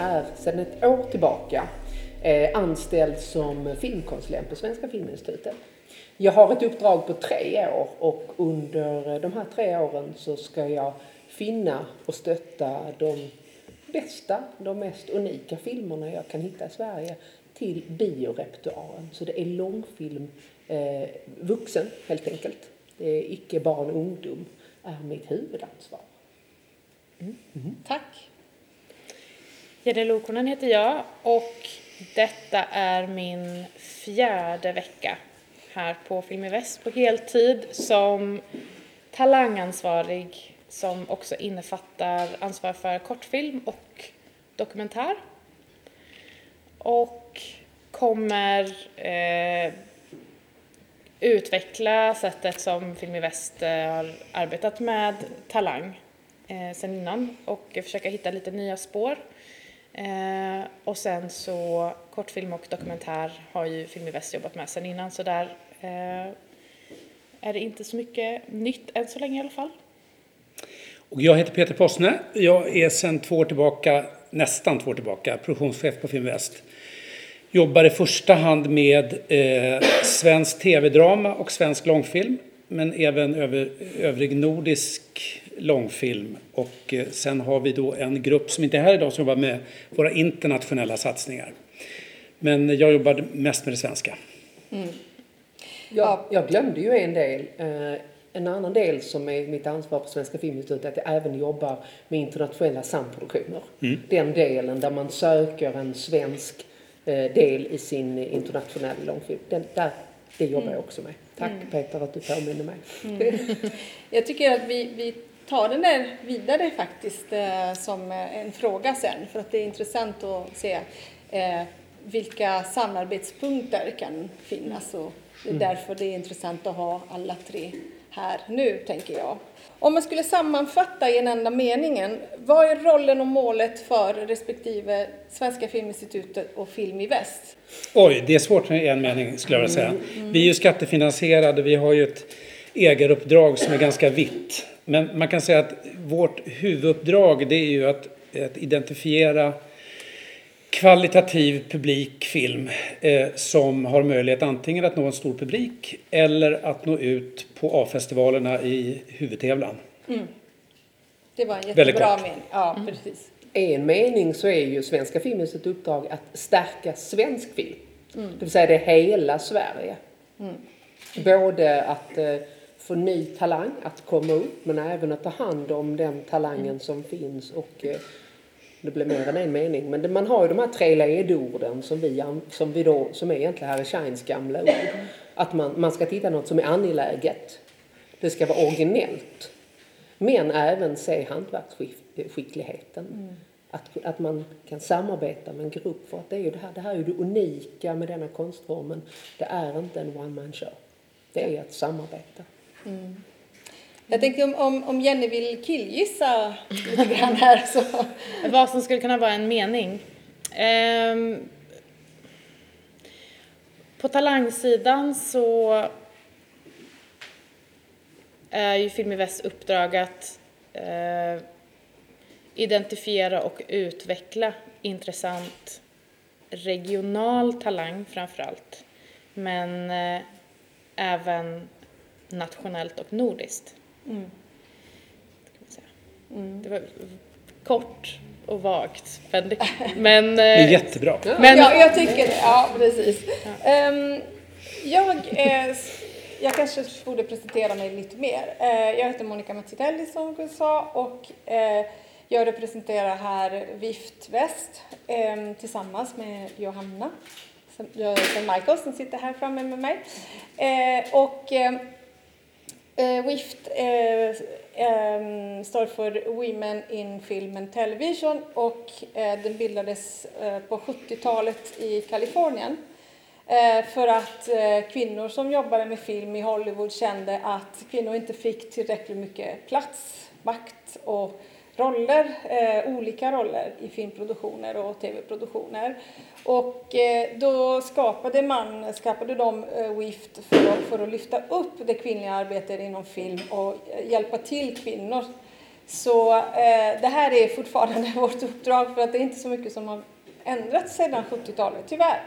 är sedan ett år tillbaka eh, anställd som filmkonsulent på Svenska Filminstitutet. Jag har ett uppdrag på tre år och under de här tre åren så ska jag finna och stötta de bästa, de mest unika filmerna jag kan hitta i Sverige till biorepertoaren. Så det är långfilm, eh, vuxen helt enkelt. Det är icke barn och ungdom, är mitt huvudansvar. Mm. Mm. Tack. Jenny Lokonen heter jag och detta är min fjärde vecka här på Film i Väst på heltid som talangansvarig som också innefattar ansvar för kortfilm och dokumentär. Och kommer eh, utveckla sättet som Film i Väst eh, har arbetat med talang eh, sen innan och försöka hitta lite nya spår. Eh, och sen så kortfilm och dokumentär har ju Film i Väst jobbat med sen innan så där eh, är det inte så mycket nytt än så länge i alla fall. Och jag heter Peter Possne. Jag är sedan två år tillbaka, nästan två år tillbaka, produktionschef på Film Väst. Jobbar i första hand med eh, svensk tv-drama och svensk långfilm. Men även över, övrig nordisk långfilm. Och eh, sen har vi då en grupp som inte är här idag som jobbar med våra internationella satsningar. Men jag jobbar mest med det svenska. Mm. Jag, jag glömde ju en del. Eh, en annan del som är mitt ansvar på Svenska Filminstitutet är att jag även jobbar med internationella samproduktioner. Mm. Den delen där man söker en svensk eh, del i sin internationella långfilm. Den, där, det jobbar mm. jag också med. Tack mm. Peter att du påminner mig. Mm. jag tycker att vi, vi tar den där vidare faktiskt eh, som en fråga sen för att det är intressant att se eh, vilka samarbetspunkter kan finnas och det är mm. därför det är intressant att ha alla tre här nu, tänker jag. Om man skulle sammanfatta i en enda meningen, vad är rollen och målet för respektive Svenska Filminstitutet och Film i Väst? Oj, det är svårt med en mening skulle jag vilja säga. Mm, mm. Vi är ju skattefinansierade, vi har ju ett ägaruppdrag som är ganska vitt. Men man kan säga att vårt huvuduppdrag det är ju att, att identifiera kvalitativ publikfilm eh, som har möjlighet antingen att nå en stor publik eller att nå ut på A-festivalerna i huvudtävlan. Mm. Det var en jättebra mening. Ja, mm. precis. En mening så är ju Svenska Filmens ett uppdrag att stärka svensk film. Mm. Det vill säga det hela Sverige. Mm. Både att eh, få ny talang att komma upp men även att ta hand om den talangen mm. som finns och eh, det blir mer än en mening. Men man har ju de här tre ledorden som vi, som vi då, som är egentligen Harry Shines gamla ord. Att man, man ska titta något som är angeläget. Det ska vara originellt. Men även se hantverksskickligheten. Mm. Att, att man kan samarbeta med en grupp. För att det är ju det här, det här är det unika med denna konstformen. Det är inte en one man show. Det är att samarbeta. Mm. Jag tänkte om, om, om Jenny vill killgissa lite grann här så. Vad som skulle kunna vara en mening. Um, på talangsidan så är ju Film i Väst uppdrag att uh, identifiera och utveckla intressant regional talang framför allt. Men uh, även nationellt och nordiskt. Mm. Mm. Det var kort och vagt. Men, det, men, det är jättebra. Men, ja, jag tycker det. Ja, precis. Ja. Um, jag, eh, jag kanske borde presentera mig lite mer. Uh, jag heter Monica Mazzitelli som du sa och uh, jag representerar här Vift Väst um, tillsammans med Johanna St. Michael som sitter här framme med mig. Uh, och Eh, WIFT eh, eh, står för Women in Film and Television och eh, den bildades eh, på 70-talet i Kalifornien eh, för att kvinnor som jobbade med film i Hollywood kände att kvinnor inte fick tillräckligt mycket plats, makt och roller, eh, olika roller i filmproduktioner och tv-produktioner. Och eh, då skapade man, skapade de eh, WIFT för, för att lyfta upp det kvinnliga arbetet inom film och hjälpa till kvinnor Så eh, det här är fortfarande vårt uppdrag för att det är inte så mycket som har ändrats sedan 70-talet, tyvärr.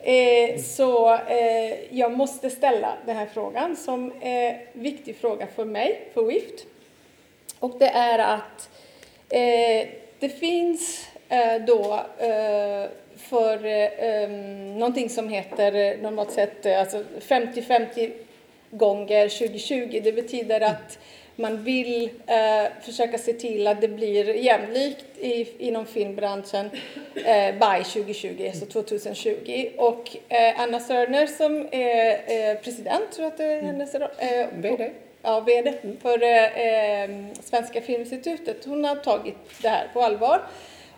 Eh, så eh, jag måste ställa den här frågan som är viktig fråga för mig, för WIFT. Och det är att eh, det finns eh, då eh, för eh, någonting som heter normalt sett alltså 50-50 gånger 2020. Det betyder att man vill eh, försöka se till att det blir jämlikt i, inom filmbranschen eh, by 2020, alltså 2020. Och eh, Anna Sörner som är eh, president, tror jag att det är hennes roll. Eh, VD. Ja, VD för eh, Svenska Filminstitutet. Hon har tagit det här på allvar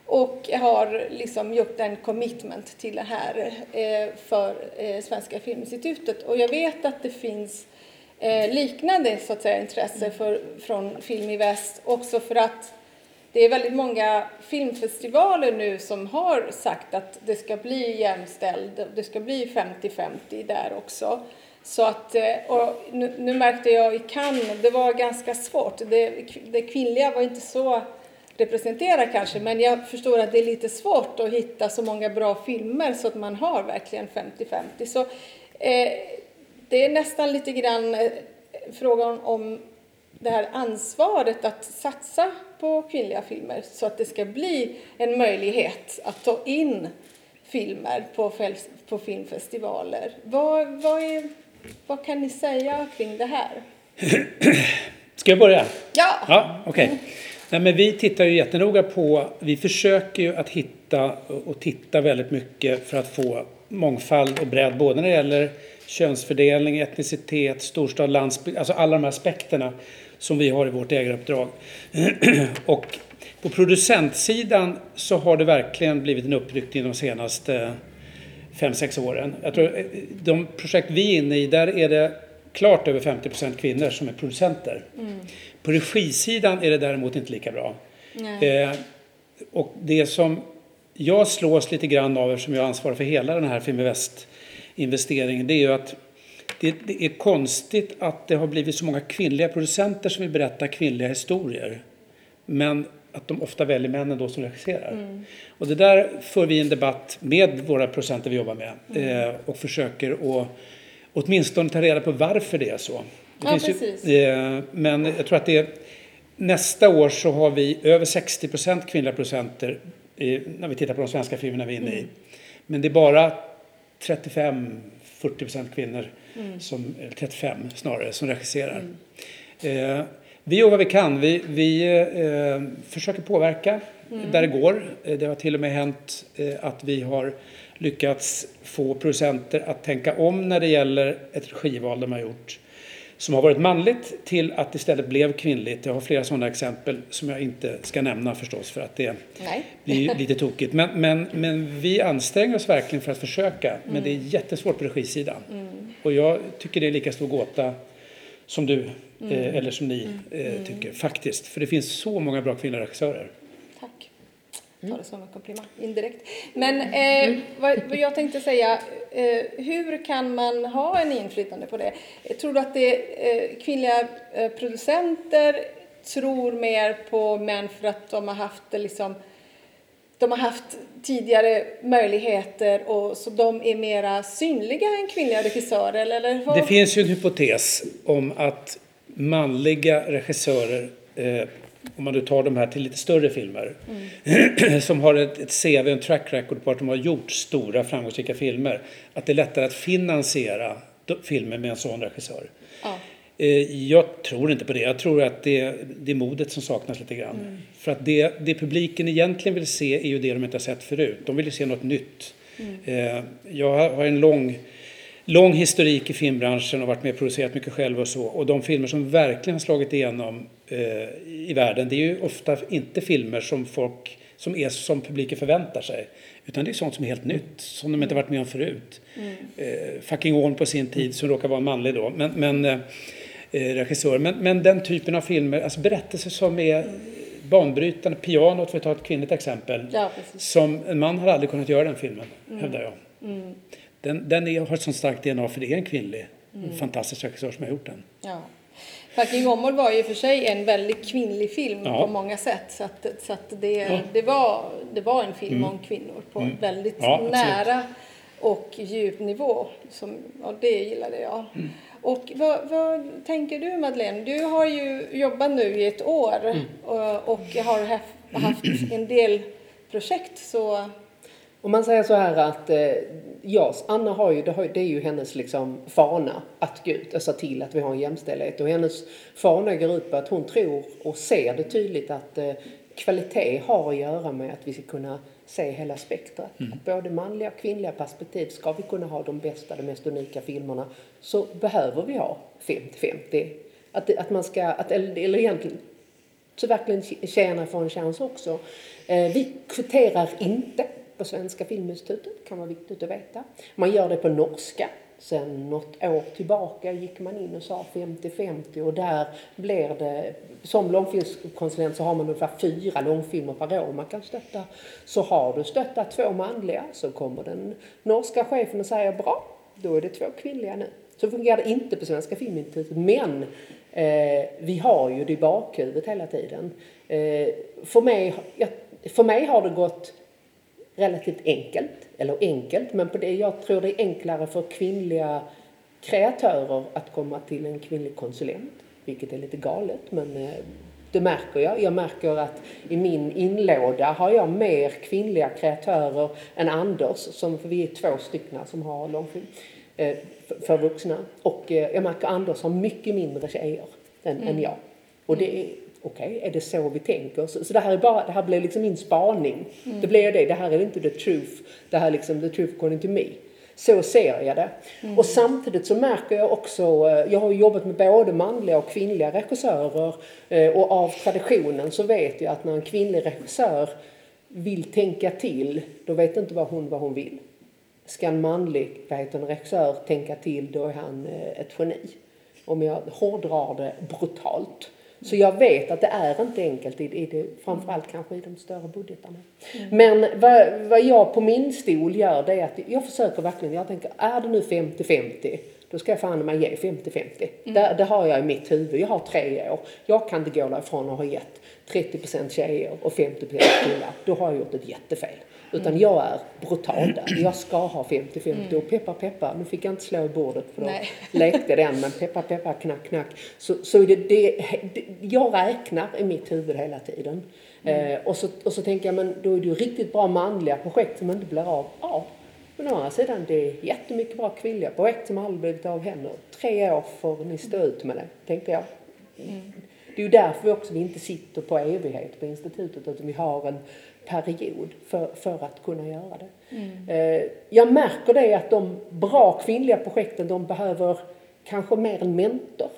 och har liksom gjort en commitment till det här eh, för eh, Svenska Filminstitutet. Och jag vet att det finns eh, liknande så att säga, intresse för, från Film i Väst också för att det är väldigt många filmfestivaler nu som har sagt att det ska bli jämställd, det ska bli 50-50 där också. Så att, eh, och nu, nu, märkte jag i Cannes, det var ganska svårt. Det, det kvinnliga var inte så representerat, kanske, men jag förstår att det är lite svårt att hitta så många bra filmer så att man har verkligen 50-50. Så eh, det är nästan lite grann eh, frågan om det här ansvaret att satsa på kvinnliga filmer så att det ska bli en möjlighet att ta in filmer på, på filmfestivaler. Vad, vad, är, vad kan ni säga kring det här? Ska jag börja? Ja! ja. Okay. Nej, men vi tittar ju jättenoga på, vi försöker ju att hitta och titta väldigt mycket för att få mångfald och bredd både när det gäller könsfördelning, etnicitet, storstad, landsbygd, alltså alla de här aspekterna som vi har i vårt ägaruppdrag. och på producentsidan så har det verkligen blivit en uppryckning de senaste fem sex åren. Jag tror de projekt vi är inne i, där är det klart över 50% kvinnor som är producenter. Mm. På regisidan är det däremot inte lika bra. Eh, och det som jag slås lite grann av eftersom jag ansvarar för hela den här Film investeringen det är ju att det, det, är konstigt att det har blivit så många kvinnliga producenter som vill berätta kvinnliga historier. Men att de ofta väljer männen då som regisserar. Mm. Och det där för vi en debatt med våra producenter vi jobbar med mm. eh, och försöker att åtminstone ta reda på varför det är så. Det ja, precis. Ju, eh, men jag tror att det är, nästa år så har vi över 60 procent kvinnliga producenter i, när vi tittar på de svenska filmerna vi är inne i. Mm. Men det är bara 35-40 procent kvinnor, mm. som, eller 35 snarare, som regisserar. Mm. Eh, vi gör vad vi kan. Vi, vi eh, försöker påverka mm. där det går. Eh, det har till och med hänt eh, att vi har lyckats få producenter att tänka om när det gäller ett regival de har gjort som har varit manligt till att istället blev kvinnligt. Jag har flera sådana exempel som jag inte ska nämna förstås för att det Nej. blir lite tokigt. Men, men, men vi anstränger oss verkligen för att försöka. Mm. Men det är mm. jättesvårt på regisidan. Mm. Och jag tycker det är lika stor gåta som du mm. eh, eller som ni mm. eh, tycker faktiskt. För det finns så många bra kvinnliga regissörer. Mm. Ta det som en komplimang indirekt. Men eh, mm. vad, vad, jag tänkte säga, eh, hur kan man ha en inflytande på det? Tror du att det eh, kvinnliga eh, producenter tror mer på män för att de har haft det liksom de har haft tidigare möjligheter och så de är mera synliga än kvinnliga regissörer? Eller vad? Det finns ju en hypotes om att manliga regissörer eh, om man nu tar de här till lite större filmer, mm. som har ett, ett CV, en track record på att de har gjort stora framgångsrika filmer, att det är lättare att finansiera filmer med en sån regissör. Ja. Eh, jag tror inte på det. Jag tror att det, det är modet som saknas lite grann. Mm. För att det, det publiken egentligen vill se är ju det de inte har sett förut. De vill ju se något nytt. Mm. Eh, jag har en lång lång historik i filmbranschen och varit med och producerat mycket själv och så. Och de filmer som verkligen har slagit igenom eh, i världen det är ju ofta inte filmer som folk som är som publiken förväntar sig. Utan det är sånt som är helt nytt, som de inte varit med om förut. Mm. Fucking Warn på sin tid, som råkar vara manlig då, men, men eh, eh, regissör. Men, men den typen av filmer, alltså berättelser som är banbrytande, pianot för att ta ett kvinnligt exempel. Ja, som en man har aldrig kunnat göra den filmen, mm. hävdar jag. Mm den, den är, har ett sånt starkt DNA för det är en kvinnlig mm. fantastisk regissör som har gjort den. Ja. Fucking Åmål var ju för sig en väldigt kvinnlig film Ja. på många sätt. Så att, så att det, Ja. det, var, det var en film om kvinnor på Mm. väldigt Ja, nära och djup nivå. Som, och det gillade jag. Mm. Och vad, vad tänker du Madeleine? Du har ju jobbat nu i ett år Mm. och, och har haft, haft en del projekt. Så Om man säger så här att eh, ja, Anna har ju, det, har, det är ju hennes liksom fana att gå ut och se till att vi har en jämställdhet. Och hennes fana går ut på att hon tror och ser det tydligt att eh, kvalitet har att göra med att vi ska kunna se hela spektrat. Att både manliga och kvinnliga perspektiv, ska vi kunna ha de bästa, de mest unika filmerna så behöver vi ha 50-50. Att, att man ska, att, eller, egentligen så verkligen tjänar får en chans också. Eh, vi kvoterar inte på Svenska Filminstitutet, kan vara viktigt att veta. Man gör det på norska. Sen något år tillbaka gick man in och sa 50-50 och där blir det, som långfilmskonsulent så har man ungefär fyra långfilmer per år man kan stötta. Så har du stöttat två manliga så kommer den norska chefen och säger bra, då är det två kvinnliga nu. Så fungerar det inte på Svenska Filminstitutet, men eh, vi har ju det i bakhuvudet hela tiden. Eh, för, mig, jag, för mig har det gått relativt enkelt, eller enkelt, men på det, jag tror det är enklare för kvinnliga kreatörer att komma till en kvinnlig konsulent, vilket är lite galet, men eh, det märker jag. Jag märker att i min inlåda har jag mer kvinnliga kreatörer än Anders, som, för vi är två stycken som har långfilm eh, för, vuxna. Och eh, jag märker att Anders har mycket mindre tjejer än, än jag. Och det okej, är det så vi tänker? Så, så det här är bara, det här blir liksom min spaning. Det blir det, det här är inte the truth, det här är liksom the truth according to me. Så ser jag det. Och samtidigt så märker jag också, eh, jag har jobbat med både manliga och kvinnliga regissörer eh, och av traditionen så vet jag att när en kvinnlig regissör vill tänka till, då vet inte vad hon vad hon vill. Ska en manlig vad heter det, regissör tänka till, då är han eh, ett geni. Om jag hårdrar det brutalt. Så jag vet att det är inte enkelt, i, i det, framförallt kanske i de större budgetarna. Men vad, vad jag på min stol gör det är att jag försöker verkligen, jag tänker är det nu 50-50 då ska jag fan mig ge 50-50. Det, det har jag i mitt huvud. Jag har tre år. Jag kan inte gå därifrån och ha gett 30% tjejer och 50% killar. Då har jag gjort ett jättefel. Utan jag är brutal där. Jag ska ha 50-50 och peppa peppa. Nu fick jag inte slå i bordet för då Nej. lekte den. Men peppa peppa knack knack. Så, så är det, det, det, jag räknar i mitt huvud hela tiden. Eh, och, så, och så tänker jag, men då är det ju riktigt bra manliga projekt som inte blir av. Ja, men å andra sidan, det är jättemycket bra kvinnliga projekt som aldrig blivit av heller. Tre år får ni stå ut med det, tänkte jag. Det är ju därför också vi inte sitter på evighet på institutet utan vi har en period för, för att kunna göra det. Eh, jag märker det att de bra kvinnliga projekten de behöver kanske mer en mentor.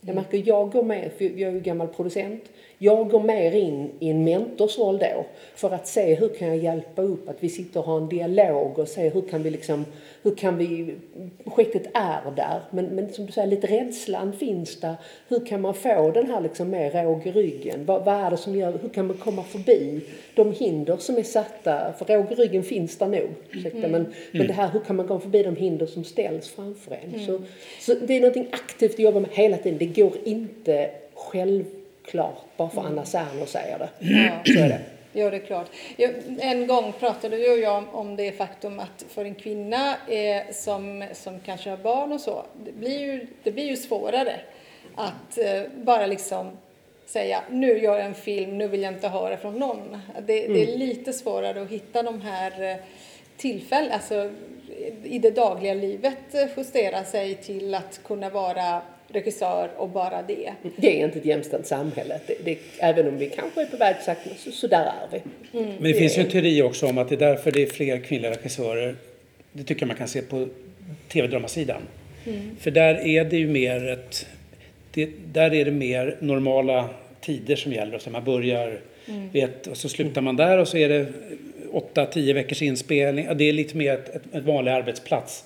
Jag märker jag går med, för jag är ju gammal producent, jag går mer in i en mentorsroll då för att se hur kan jag hjälpa upp att vi sitter och har en dialog och se hur kan vi liksom, hur kan vi, projektet är där men, men som du säger lite rädslan finns där. Hur kan man få den här liksom mer råg i ryggen? Vad, vad är det som gör, hur kan man komma förbi de hinder som är satta? För råg i ryggen finns där nog, ursäkta, men, men det här hur kan man gå förbi de hinder som ställs framför en? Så, så det är någonting aktivt att jobba med hela tiden. Det går inte självklart bara för Anna Serner säger det. Ja. Så är det. Ja, det är klart. Jag, en gång pratade du och jag om, det faktum att för en kvinna eh, som, som kanske har barn och så, det blir ju, det blir ju svårare att eh, bara liksom säga nu gör jag en film, nu vill jag inte höra från någon. Det, det är lite svårare att hitta de här eh, tillfällen, alltså i det dagliga livet justera sig till att kunna vara regissör och bara det. Det är inte ett jämställt samhälle. Det, det, även om vi kanske är på väg så, så där är vi. Men det finns ju en teori också om att det är därför det är fler kvinnliga regissörer. Det tycker jag man kan se på tv-dramasidan. För där är det ju mer ett... Det, där är det mer normala tider som gäller. Så man börjar vet, och så slutar man där och så är det 8-10 veckors inspelning. Det är lite mer ett, ett, ett vanlig arbetsplats.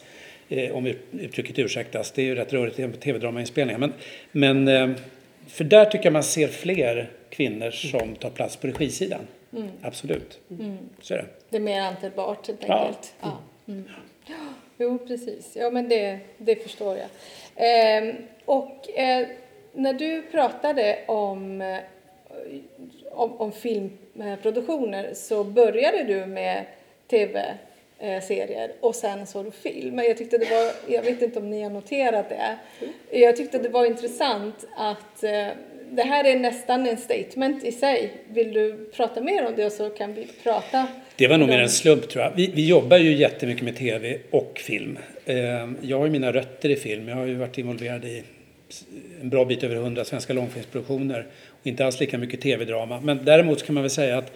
Eh, om ut- uttrycket ursäktas. Det är ju rätt rörigt i tv-dramainspelningar. Men, men eh, för där tycker jag man ser fler kvinnor som tar plats på regisidan. Absolut. Så är det. Det är mer antändbart helt Ja. enkelt. Ja. Mm. Jo, precis. Ja, men det, det förstår jag. Ehm, och eh, när du pratade om, eh, om, om filmproduktioner så började du med tv-serier och sen så du film. Jag tyckte det var, jag vet inte om ni har noterat det. Jag tyckte det var intressant att eh, det här är nästan en statement i sig. Vill du prata mer om det så kan vi prata. Det var nog mer en slump tror jag. Vi, vi jobbar ju jättemycket med tv och film. Eh, Jag har ju mina rötter i film. Jag har ju varit involverad i en bra bit över 100 svenska långfilmsproduktioner. Och inte alls lika mycket tv-drama. Men däremot kan man väl säga att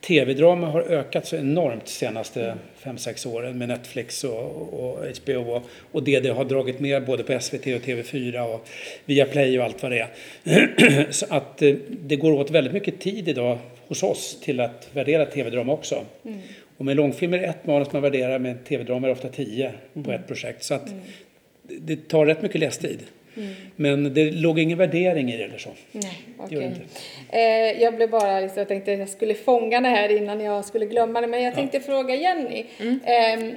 tv-drama har ökat så enormt de senaste 5-6 åren med Netflix och, och HBO och, det det har dragit med både på SVT och TV4 och via Play och allt vad det är. så att eh, det går åt väldigt mycket tid idag hos oss till att värdera tv-drama också. Och med långfilmer är ett manus man värderar, med tv-drama är ofta tio på ett projekt. Så att det- det tar rätt mycket lästid. Men det låg ingen värdering i det eller så. Nej, inte. Eh, jag blev bara liksom, jag tänkte att jag skulle fånga det här innan jag skulle glömma det. Men jag tänkte fråga Jenny. Ehm,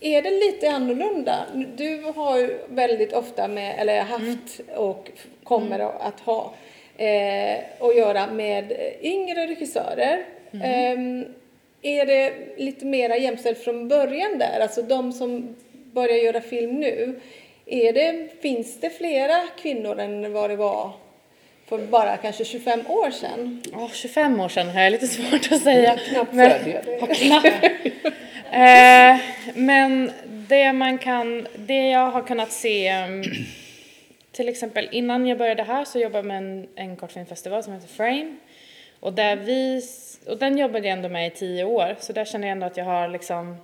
är det lite annorlunda? Du har ju väldigt ofta med, eller haft och kommer att ha eh, att göra med yngre regissörer. Ehm, är det lite mera jämställt från början där? Alltså de som börjar göra film nu. Är det, finns det flera kvinnor än vad det var för bara kanske 25 år sedan? Åh, 25 år sedan har jag lite svårt att säga. Knappt Men- Ja, knappt. eh, men det man kan, det jag har kunnat se, um, till exempel innan jag började här så jobbade jag med en, en kortfilmfestival som heter Frame. Och, där vi, och den jobbade jag ändå med i tio år, så där känner jag ändå att jag har liksom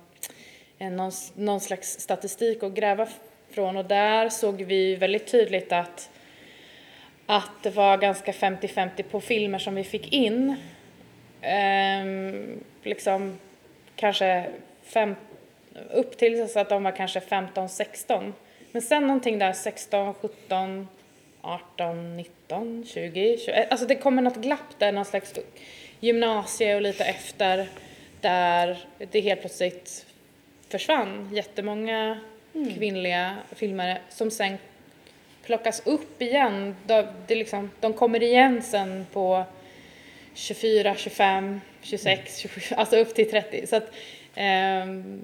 en, någon, någon slags statistik att gräva från. Och där såg vi väldigt tydligt att att det var ganska 50-50 på filmer som vi fick in. Ehm, liksom kanske fem, upp till så att de var kanske 15-16. Men sen någonting där 16, 17, 18, 19, 20, 21. Alltså det kommer något glapp där, någon slags gymnasie och lite efter där det helt plötsligt försvann jättemånga kvinnliga filmare som sen plockas upp igen. De, det liksom, de kommer igen sen på 24, 25, 26, 27, alltså upp till 30. Så att ehm,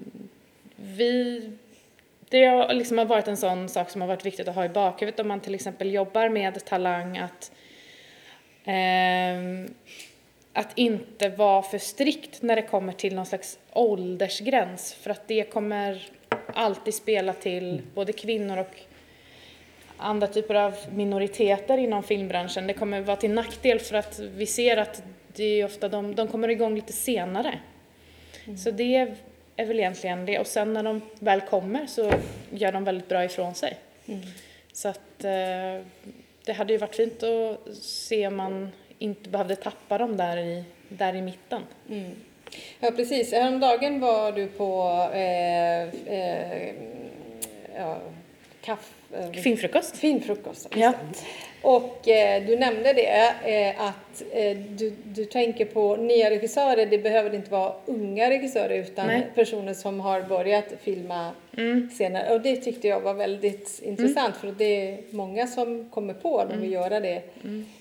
vi, det har liksom varit en sån sak som har varit viktigt att ha i bakhuvudet om man till exempel jobbar med talang att ehm, att inte vara för strikt när det kommer till någon slags åldersgräns för att det kommer alltid spela till både kvinnor och andra typer av minoriteter inom filmbranschen. Det kommer vara till nackdel för att vi ser att det är ofta de, de kommer igång lite senare. Så det är väl egentligen det. Och sen när de väl kommer så gör de väldigt bra ifrån sig. Så att eh, det hade ju varit fint att se om man inte behövde tappa dem där i, där i mitten. Ja, precis. Häromdagen var du på eh, eh, ja, kaff, eh. Filmfrukost. just Ja. Och eh, du nämnde det eh, att eh, du, du tänker på nya regissörer. Det behöver inte vara unga regissörer utan Nej. personer som har börjat filma senare. Och det tyckte jag var väldigt intressant för det är många som kommer på att de vill göra det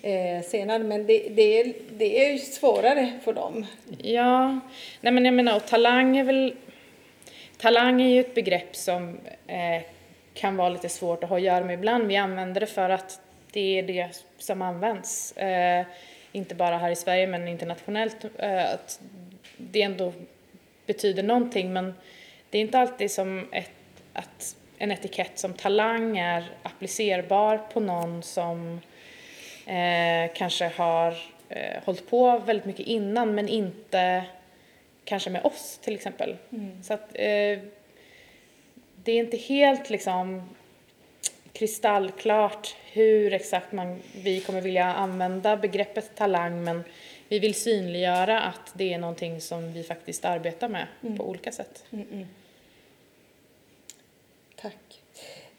eh, senare. Men det, det, är, det är ju svårare för dem. Ja, nej men jag menar och talang är väl... Talang är ju ett begrepp som eh, kan vara lite svårt att ha att göra med ibland. Vi använder det för att det är det som används. Eh, inte bara här i Sverige men internationellt. Eh, att det ändå betyder någonting men det är inte alltid som ett, att en etikett som talang är applicerbar på någon som eh, kanske har eh, hållit på väldigt mycket innan men inte kanske med oss till exempel. Så att eh, det är inte helt liksom kristallklart hur exakt man, vi kommer vilja använda begreppet talang men vi vill synliggöra att det är någonting som vi faktiskt arbetar med på olika sätt. Tack.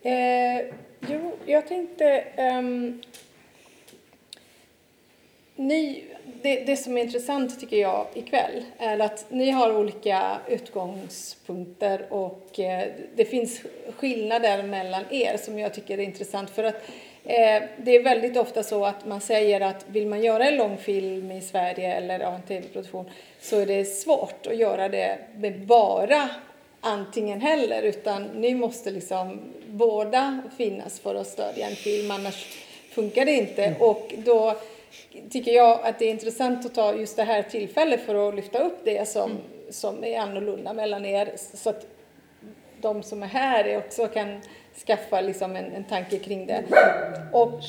Eh, jo, jag tänkte... ehm, ni, det, det som är intressant tycker jag ikväll är att ni har olika utgångspunkter och eh, det finns skillnader mellan er som jag tycker är intressant. För att eh, det är väldigt ofta så att man säger att vill man göra en långfilm i Sverige eller ja, en tv-produktion så är det svårt att göra det med bara antingen heller utan ni måste liksom båda finnas för att stödja en film annars funkar det inte. Och då tycker jag att det är intressant att ta just det här tillfället för att lyfta upp det som, mm. som är annorlunda mellan er så att de som är här också kan skaffa liksom en, en tanke kring det. Och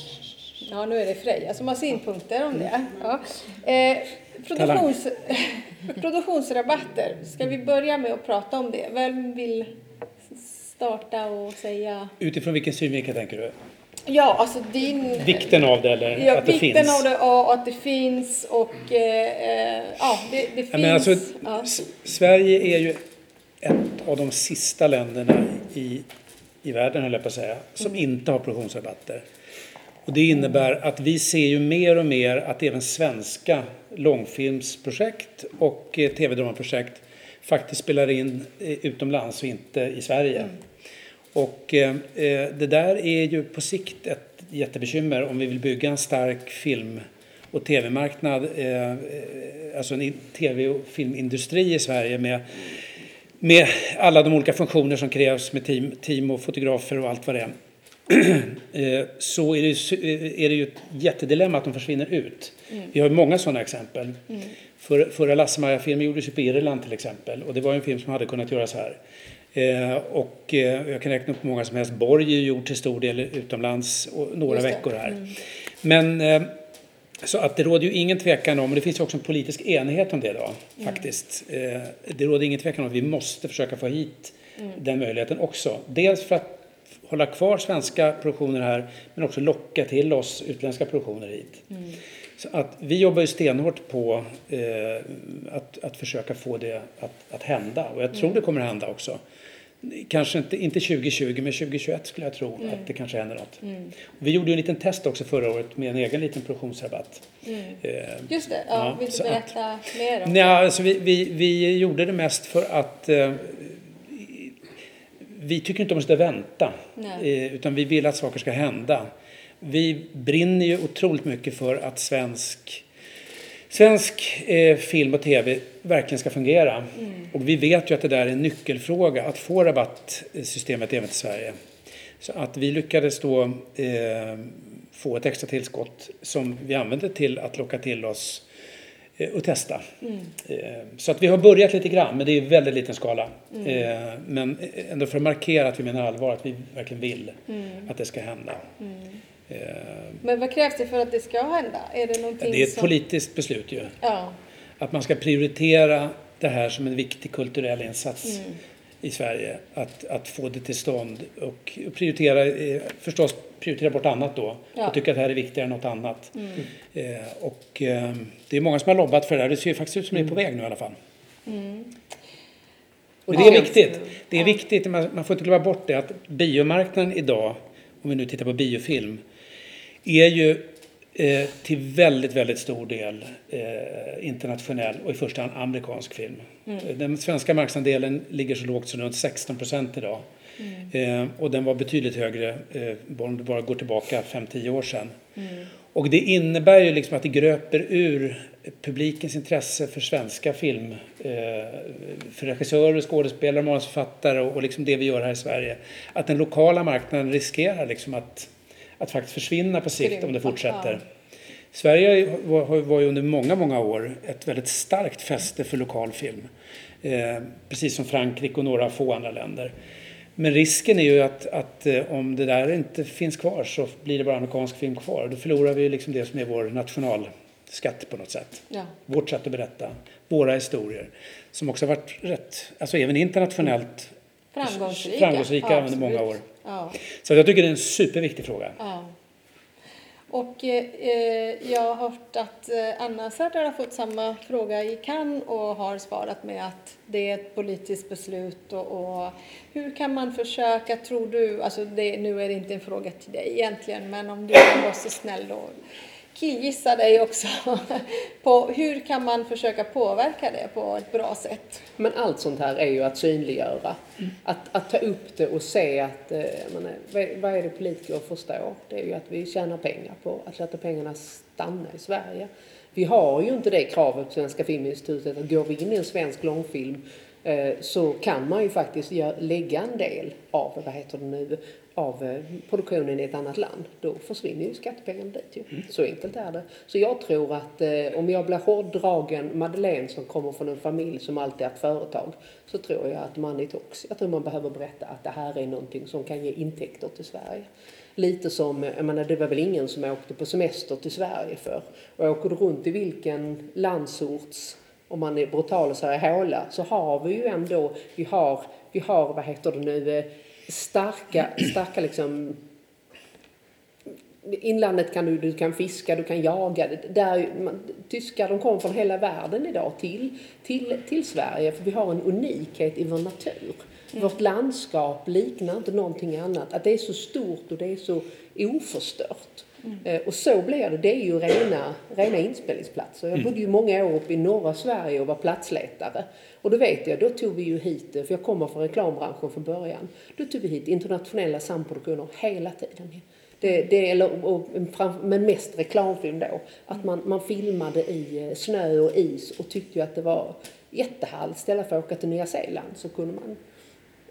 ja, nu är det Freja som har synpunkter om det. Ja. Eh, produktions, produktionsrabatter, ska vi börja med att prata om det? Vem vill starta och säga? Utifrån vilken synvinkel tänker du? Ja, alltså din... Vikten av det eller ja, att det vikten finns? av det och att det finns och eh, eh ja, det, det finns. men alltså, ja. Sverige är ju ett av de sista länderna i, i världen, höll jag på att säga, som mm. inte har produktionsrabatter. Och det innebär att vi ser ju mer och mer att även svenska långfilmsprojekt och eh, tv-dramaprojekt faktiskt spelar in eh, utomlands och inte i Sverige. Mm. Och eh, eh, det där är ju på sikt ett jättebekymmer om vi vill bygga en stark film och tv-marknad, eh, alltså en tv och filmindustri i Sverige med, med alla de olika funktioner som krävs med team, team och fotografer och allt vad det är. Eh, så är det, är det ju ett jättedilemma att de försvinner ut. Mm. Vi har många sådana exempel. Mm. För, förra Lasse-Maja-filmen gjordes ju på Irland till exempel och det var en film som hade kunnat göras här. Eh, och eh, jag kan räkna upp många som helst. Borg är gjort till stor del utomlands några veckor här. Mm. Men eh, så att det råder ju ingen tvekan om, och det finns också en politisk enighet om det då, mm. faktiskt. Det råder ingen tvekan om att vi måste försöka få hit mm. den möjligheten också. Dels för att hålla kvar svenska produktioner här, men också locka till oss utländska produktioner hit. Mm. Så att vi jobbar ju stenhårt på eh, att, att försöka få det att, att hända och jag tror mm. det kommer att hända också. Kanske inte, inte 2020 men 2021 skulle jag tro mm. att det kanske händer något. Mm. Vi gjorde ju en liten test också förra året med en egen liten produktionsrabatt. Mm. Eh, Just det, ja, ja, vill du berätta att, mer om det? alltså vi, vi, vi gjorde det mest för att eh, vi tycker inte om att vänta eh, utan vi vill att saker ska hända. Vi brinner ju otroligt mycket för att svensk svensk eh, film och tv verkligen ska fungera. Mm. Och vi vet ju att det där är en nyckelfråga, att få rabattsystemet även till Sverige. Så att vi lyckades då eh, få ett extra tillskott som vi använde till att locka till oss eh, och testa. Mm. Eh, så att vi har börjat lite grann, men det är i väldigt liten skala. Mm. Eh, men ändå för att markera att vi menar allvar, att vi verkligen vill mm. att det ska hända. Mm. Eh, Men vad krävs det för att det ska hända? Är det, någonting det är ett som... politiskt beslut ju. Ja. Att man ska prioritera det här som en viktig kulturell insats mm. i Sverige. Att, att få det till stånd och prioritera, eh, förstås prioritera bort annat då. Ja. Och tycka att det här är viktigare än något annat. Mm. Eh, och eh, det är många som har lobbat för det här. Det ser faktiskt ut som det är på väg nu i alla fall. Mm. Och det är viktigt. Det är viktigt, man, man får inte glömma bort det, att biomarknaden idag, om vi nu tittar på biofilm, är ju eh, till väldigt, väldigt stor del eh, internationell och i första hand amerikansk film. Mm. Den svenska marknadsandelen ligger så lågt som runt 16 procent idag. Mm. Eh, och den var betydligt högre eh, om det bara går tillbaka 5-10 år sedan. Mm. Och det innebär ju liksom att det gröper ur publikens intresse för svenska film, eh, för regissörer, skådespelare, manusförfattare och liksom det vi gör här i Sverige. Att den lokala marknaden riskerar liksom att att faktiskt försvinna på sikt om det fortsätter. Sverige var ju under många, många år ett väldigt starkt fäste för lokal film. Eh, precis som Frankrike och några få andra länder. Men risken är ju att, att eh, om det där inte finns kvar så blir det bara amerikansk film kvar. Då förlorar vi liksom det som är vår nationalskatt på något sätt. Ja. Vårt sätt att berätta, våra historier. Som också har varit rätt, alltså även internationellt framgångsrika, framgångsrika ja, under många år. Ja. Så jag tycker det är en superviktig fråga. Ja. Och eh, jag har hört att eh, Anna Serdar har fått samma fråga i Cannes och har svarat med att det är ett politiskt beslut och, och hur kan man försöka, tror du, alltså det, nu är det inte en fråga till dig egentligen, men om du kan vara så snäll då killgissa dig också på hur kan man försöka påverka det på ett bra sätt? Men allt sånt här är ju att synliggöra. Att, att ta upp det och se att, eh, menar, vad, är det politiker förstår? Det är ju att vi tjänar pengar på att låta pengarna stanna i Sverige. Vi har ju inte det kravet på Svenska Filminstitutet att går vi in i en svensk långfilm eh, så kan man ju faktiskt lägga en del av, vad heter det nu, av eh, produktionen i ett annat land, då försvinner ju skattepengarna dit ju. Mm. Så enkelt är det. Så jag tror att eh, om jag blir hårdragen Madeleine som kommer från en familj som alltid haft företag, så tror jag att Money Talks, jag tror man behöver berätta att det här är någonting som kan ge intäkter till Sverige. Lite som, jag menar det var väl ingen som åkte på semester till Sverige för. Och åker du runt i vilken landsorts om man är brutal och säger håla, så har vi ju ändå, vi har, vi har vad heter det nu, eh, starka, starka liksom inlandet kan du, du kan fiska, du kan jaga. Där, man, tyskar de kommer från hela världen idag till, till, till Sverige för vi har en unikhet i vår natur. Mm. Vårt landskap liknar inte någonting annat. Att det är så stort och det är så oförstört. Mm. Och så blir det. Det är ju rena, rena inspelningsplatser. Jag bodde ju många år uppe i norra Sverige och var platsletare. Och då vet jag, då tog vi ju hit, för jag kommer från reklambranschen från början, då tog vi hit internationella samproduktioner hela tiden. Det, det, eller, och, men mest reklamfilm då. Att man, man filmade i eh, snö och is och tyckte ju att det var jättehärligt. Istället för att åka till Nya Zeeland så kunde man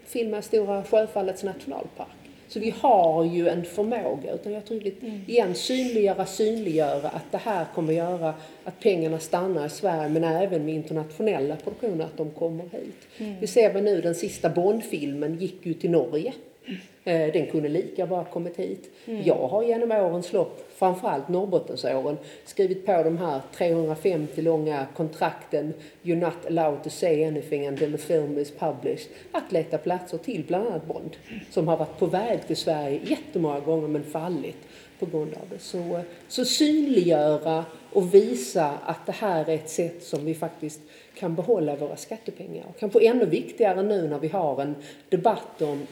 filma Stora Sjöfallets nationalpark. Så vi har ju en förmåga, utan jag tror att mm. igen synliggöra, synliggöra att det här kommer göra att pengarna stannar i Sverige men även med internationella produktioner att de kommer hit. Mm. Vi ser väl nu den sista Bondfilmen gick ju till Norge. Eh, den kunde lika bra kommit hit. Mm. Jag har genom årens lopp, framförallt Norrbottensåren, skrivit på de här 350 långa kontrakten You're not allowed to say anything until the film is published. Att leta platser till bland annat Bond, som har varit på väg till Sverige jättemånga gånger men fallit på grund av det. Så, så synliggöra och visa att det här är ett sätt som vi faktiskt kan behålla våra skattepengar. Och kanske ännu viktigare nu när vi har en debatt om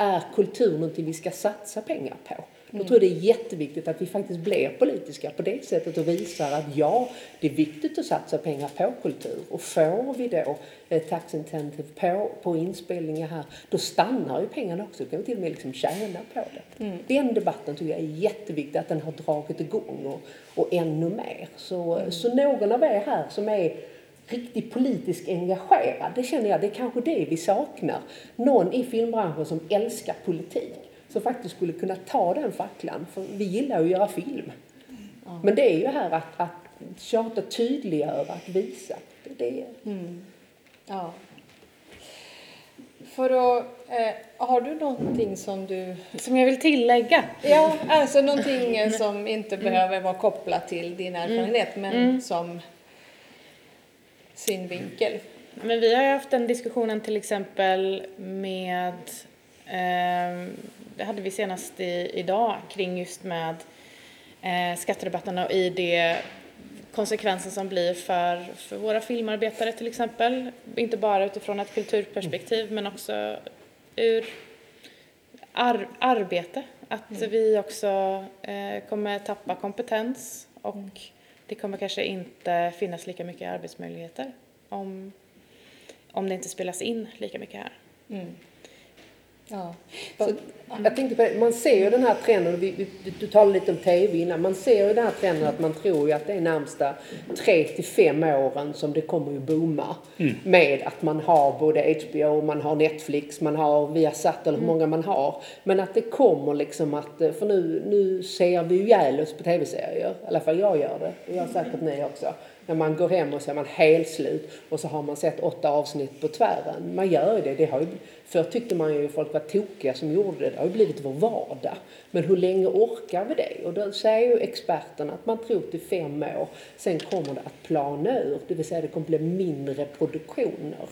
är kultur någonting vi ska satsa pengar på? Mm. Jag tror det är jätteviktigt att vi faktiskt blir politiska på det sättet och visar att ja, det är viktigt att satsa pengar på kultur. Och får vi då eh, tax incentive på, på inspelningar här, då stannar ju pengarna också. Då kan vi till och med liksom tjäna på det. Mm. Den debatten tycker jag är jätteviktig, att den har dragit igång och, och ännu mer. Så, mm. så någon av er här som är riktigt politiskt engagerad. Det känner jag, det är kanske det vi saknar. Någon i filmbranschen som älskar politik. Som faktiskt skulle kunna ta den facklan. För vi gillar att göra film. Mm. Men det är ju här att, att tjata, tydliggöra, att visa. Det är mm. Ja. För att, eh, har du någonting som du... Som jag vill tillägga? Ja, alltså någonting som inte mm. behöver vara kopplat till din erfarenhet men mm. Som synvinkel. Men vi har ju haft den diskussionen till exempel med, eh, det hade vi senast i, idag kring just med eh, skatterabatterna och i det konsekvensen som blir för, för våra filmarbetare till exempel. Inte bara utifrån ett kulturperspektiv men också ur ar arbete. Att mm. vi också eh, kommer tappa kompetens och mm det kommer kanske inte finnas lika mycket arbetsmöjligheter om, om det inte spelas in lika mycket här. Mm. Ja. Så, jag tänkte på det, man ser ju den här trenden, vi, vi, du talade lite om TV innan, man ser ju den här trenden att man tror ju att det är närmsta tre till fem åren som det kommer ju booma. Mm. Med att man har både HBO, man har Netflix, man har Viasat eller hur mm. många man har. Men att det kommer liksom att, för nu, nu ser vi ju ihjäl oss på TV-serier, i alla fall jag gör det, och jag har säkert ni också när man går hem och så är man helslut och så har man sett åtta avsnitt på tvären. Man gör det. det har ju, förr tyckte man ju folk var tokiga som gjorde det. Det har ju blivit vår vardag. Men hur länge orkar vi det? Och då säger ju experterna att man tror till fem år. Sen kommer det att plana ur, det vill säga det kommer bli mindre produktioner.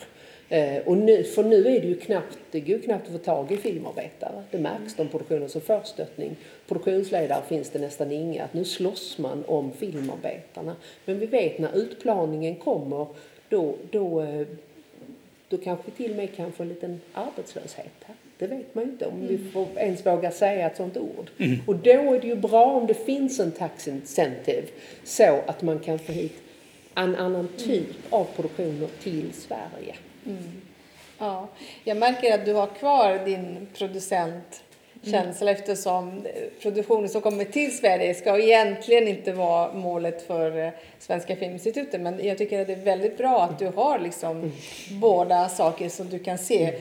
Eh, och nu, för nu är det ju knappt, det går knappt att få tag i filmarbetare. Det märks de produktioner som får stöttning. Produktionsledare finns det nästan inga. Att nu slåss man om filmarbetarna. Men vi vet när utplaningen kommer då, då, eh, då kanske till och med kan få en liten arbetslöshet här. Det vet man ju inte om vi får ens vågar säga ett sånt ord. Och då är det ju bra om det finns en tax incentive så att man kan få hit en annan typ av produktioner till Sverige. Ja, jag märker att du har kvar din producentkänsla eftersom produktionen som kommer till Sverige ska egentligen inte vara målet för eh, Svenska Filminstitutet. Men jag tycker att det är väldigt bra att du har liksom båda saker som du kan se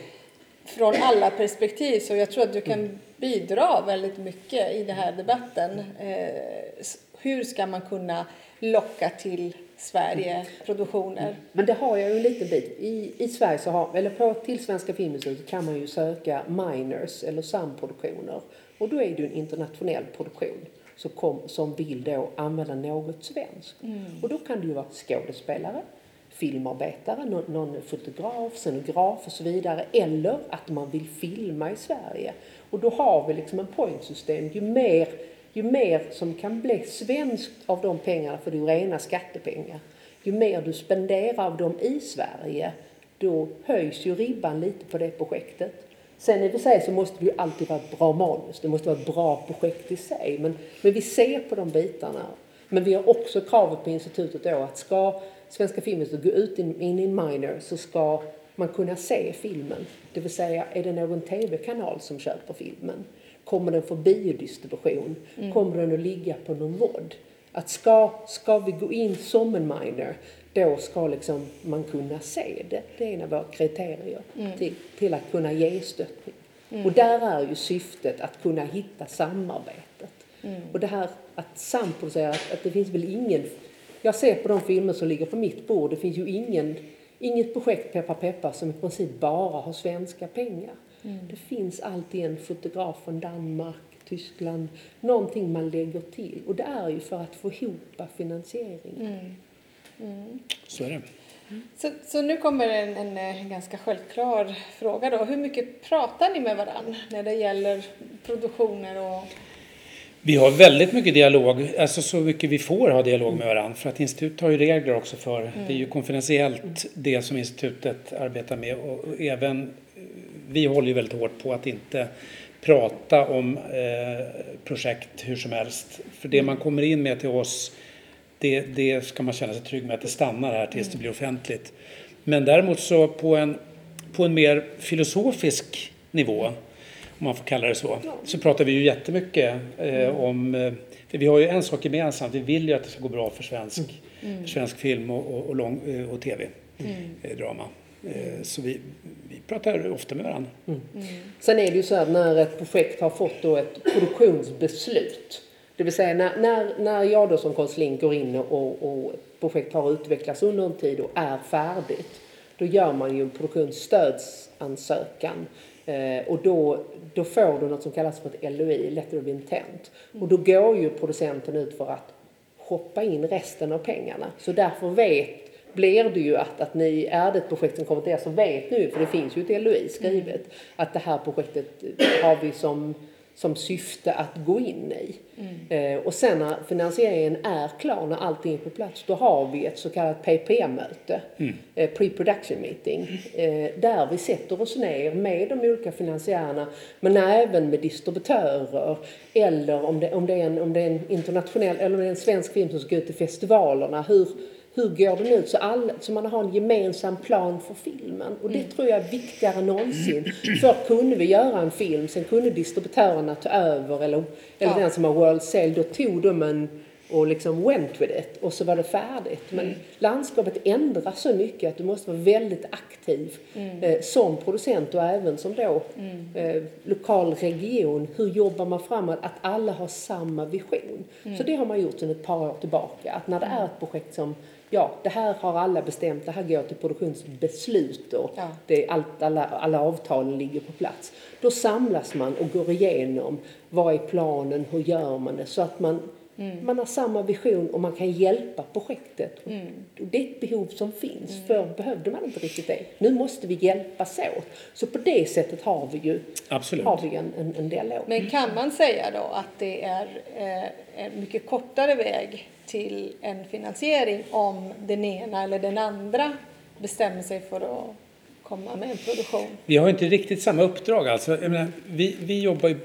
från alla perspektiv. Så jag tror att du kan bidra väldigt mycket i den här debatten. Eh, hur ska man kunna locka till Sverige produktioner? Men det har jag ju en liten bit. I, i Sverige så har, eller på till Svenska Filminstitutet kan man ju söka minors eller samproduktioner. Och då är det en internationell produktion som, kom, som vill då använda något svenskt. Och då kan det ju vara skådespelare, filmarbetare, någon, någon fotograf, scenograf och så vidare. Eller att man vill filma i Sverige. Och då har vi liksom en poängsystem. Ju mer, ju mer som kan bli svenskt av de pengarna, för det är ju rena skattepengar, ju mer du spenderar av dem i Sverige, då höjs ju ribban lite på det projektet. Sen i och för sig så måste det ju alltid vara ett bra manus, det måste vara ett bra projekt i sig. Men, men vi ser på de bitarna. Men vi har också kravet på institutet då att ska Svenska Filminstitutet gå ut in, in i en minor så ska man kunna se filmen. Det vill säga, är det någon tv-kanal som köper filmen? Kommer den få biodistribution? Kommer den att ligga på någon vod? Att ska, ska vi gå in som en minor, då ska liksom man kunna se det. Det är en av våra kriterier till, till att kunna ge stöttning. Och där är ju syftet att kunna hitta samarbetet. Och det här att samproducera, att, att det finns väl ingen... Jag ser på de filmer som ligger på mitt bord, det finns ju ingen, inget projekt Peppar Peppar som i princip bara har svenska pengar. Det finns alltid en fotograf från Danmark, Tyskland, någonting man lägger till. Och det är ju för att få ihop finansieringen. Så är det. Så, så nu kommer en, en, eh, ganska självklar fråga då. Hur mycket pratar ni med varann när det gäller produktioner och... Vi har väldigt mycket dialog, alltså så mycket vi får ha dialog med varandra. För att institutet har ju regler också för, det är ju konfidentiellt det som institutet arbetar med. Och även, vi håller ju väldigt hårt på att inte prata om eh, projekt hur som helst. För det man kommer in med till oss, det, det ska man känna sig trygg med att det stannar här tills det blir offentligt. Men däremot så på en, på en mer filosofisk nivå, om man får kalla det så, så pratar vi ju jättemycket eh, om... Eh, för vi har ju en sak gemensamt, vi vill ju att det ska gå bra för svensk, för svensk film och, och, och, lång, och tv, drama. Eh, så vi, vi pratar ofta med varandra. Sen är det ju så att när ett projekt har fått då ett produktionsbeslut, det vill säga när, när, när jag då som konsulent går in och, och projekt har utvecklats under en tid och är färdigt, då gör man ju en produktionsstödsansökan eh, och då, då får du något som kallas för ett LOI, Letter of Intent. Och då går ju producenten ut för att hoppa in resten av pengarna. Så därför vet, blir det ju att, att ni, är det ett projekt som kommer till er så vet ni ju, för det finns ju ett LOI skrivet, att det här projektet har vi som, som syfte att gå in i. Eh, och sen när finansieringen är klar, när allting är på plats, då har vi ett så kallat PPM-möte, eh, pre-production meeting, eh, där vi sätter oss ner med de olika finansiärerna, men även med distributörer, eller om det, om det, är, en, om det är en internationell, eller om det är en svensk film som ska ut till festivalerna, hur, hur går den ut? Så, all, så man har en gemensam plan för filmen. Och det tror jag är viktigare än någonsin. Förr kunde vi göra en film, sen kunde distributörerna ta över, eller, eller Ja. den som har World Sale, då tog de en och liksom went with it och så var det färdigt. Men landskapet ändras så mycket att du måste vara väldigt aktiv eh, som producent och även som då eh, lokal region. Hur jobbar man framåt? Att alla har samma vision. Så det har man gjort sedan ett par år tillbaka. Att när det är ett projekt som Ja, det här har alla bestämt, det här går till produktionsbeslut och Ja. det, allt, alla, alla avtalen ligger på plats. Då samlas man och går igenom vad är planen, hur gör man det? Så att man, man har samma vision och man kan hjälpa projektet. Och Det är ett behov som finns, för behövde man inte riktigt det. Nu måste vi hjälpas åt. Så på det sättet har vi ju Absolut. har vi en, en, en dialog. Men kan man säga då att det är eh, en mycket kortare väg till en finansiering om den ena eller den andra bestämmer sig för att komma med en produktion? Vi har inte riktigt samma uppdrag. Alltså, menar, vi, vi jobbar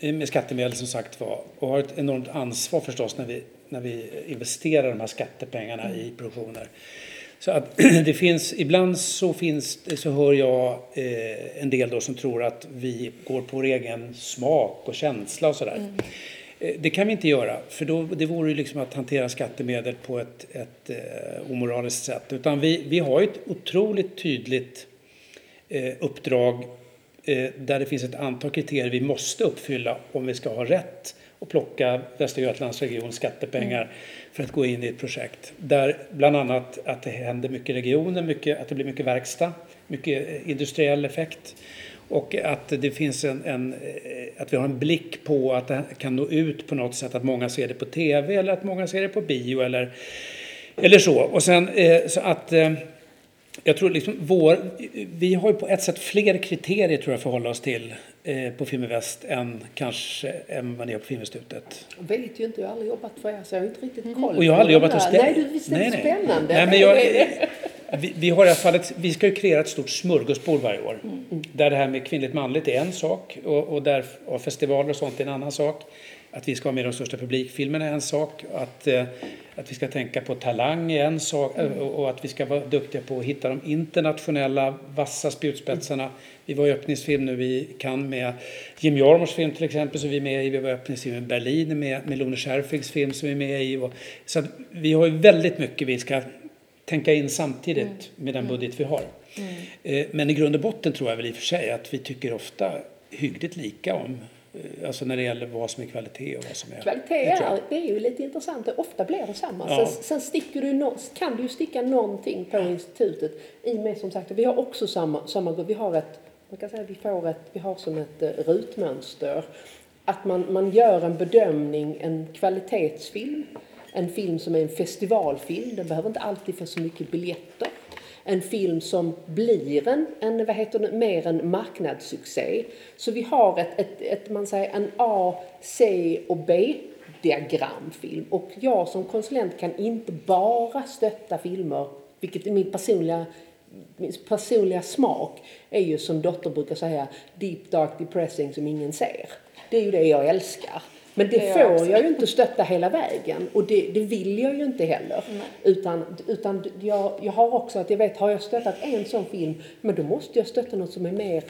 med skattemedel som sagt var och har ett enormt ansvar förstås när vi, när vi investerar de här skattepengarna mm. i produktioner. Så att det finns, ibland så, finns, så hör jag eh, en del då som tror att vi går på vår egen smak och känsla och sådär. Mm. Eh, det kan vi inte göra, för då, det vore ju liksom att hantera skattemedel på ett, ett eh, omoraliskt sätt. Utan vi, vi har ett otroligt tydligt eh, uppdrag eh, där det finns ett antal kriterier vi måste uppfylla om vi ska ha rätt att plocka Västra Götalandsregions skattepengar mm. för att gå in i ett projekt. Där bland annat att det händer mycket i regionen, mycket, att det blir mycket verkstad, mycket eh, industriell effekt och att det finns en, en, eh, att vi har en blick på att det kan nå ut på något sätt, att många ser det på TV eller att många ser det på bio eller, eller så. Och sen eh, så att eh, jag tror liksom vår, vi har ju på ett sätt fler kriterier tror jag förhålla oss till eh, på Filminvest än kanske än vad ni har på Filminstitutet. Jag vet ju inte, jag har aldrig jobbat för er så jag har inte riktigt koll mm. Och jag har aldrig jobbat hos dig. Nej, du, visst är det spännande? Nej, men jag, vi, vi, har i alla fall ett, vi ska ju kreera ett stort smörgåsbord varje år. Mm. Där det här med kvinnligt manligt är en sak och, och där och festivaler och sånt är en annan sak. Att vi ska ha med de största publikfilmerna är en sak. Att, eh, att vi ska tänka på talang är en sak. Mm. Och, och, att vi ska vara duktiga på att hitta de internationella vassa spjutspetsarna. Mm. Vi var i öppningsfilm nu vi kan med Jim Jarmors film till exempel som vi är med i. Vi var i öppningsfilm i Berlin med, med Lone Scherfigs film som vi är med i. Så vi har ju väldigt mycket vi ska tänka in samtidigt mm. med den budget vi har. Eh, men i grund och botten tror jag väl i och för sig att vi tycker ofta hyggligt lika om eh, Alltså när det gäller vad som är kvalitet och vad som är... Kvalitet är, det är ju lite intressant. Ofta blir det samma. Ja. Sen, sen sticker du no, kan du ju sticka någonting på institutet. I med som sagt, vi har också samma, samma vi har ett, man kan säga vi får ett, vi har som ett uh, rutmönster. Att man, man gör en bedömning, en kvalitetsfilm en film som är en festivalfilm, den behöver inte alltid få så mycket biljetter. En film som blir en, en vad heter det, mer en marknadssuccé. Så vi har ett, ett, ett man säger, en A, C och B diagramfilm. Och jag som konsulent kan inte bara stötta filmer, vilket är min personliga min personliga smak är ju som dotter brukar säga deep dark depressing som ingen ser. Det är ju det jag älskar. Men det, det får jag, jag ju inte stötta hela vägen och det, det vill jag ju inte heller. Nej. Utan, utan jag, jag har också att jag vet, har jag stöttat en sån film, men då måste jag stötta något som är mer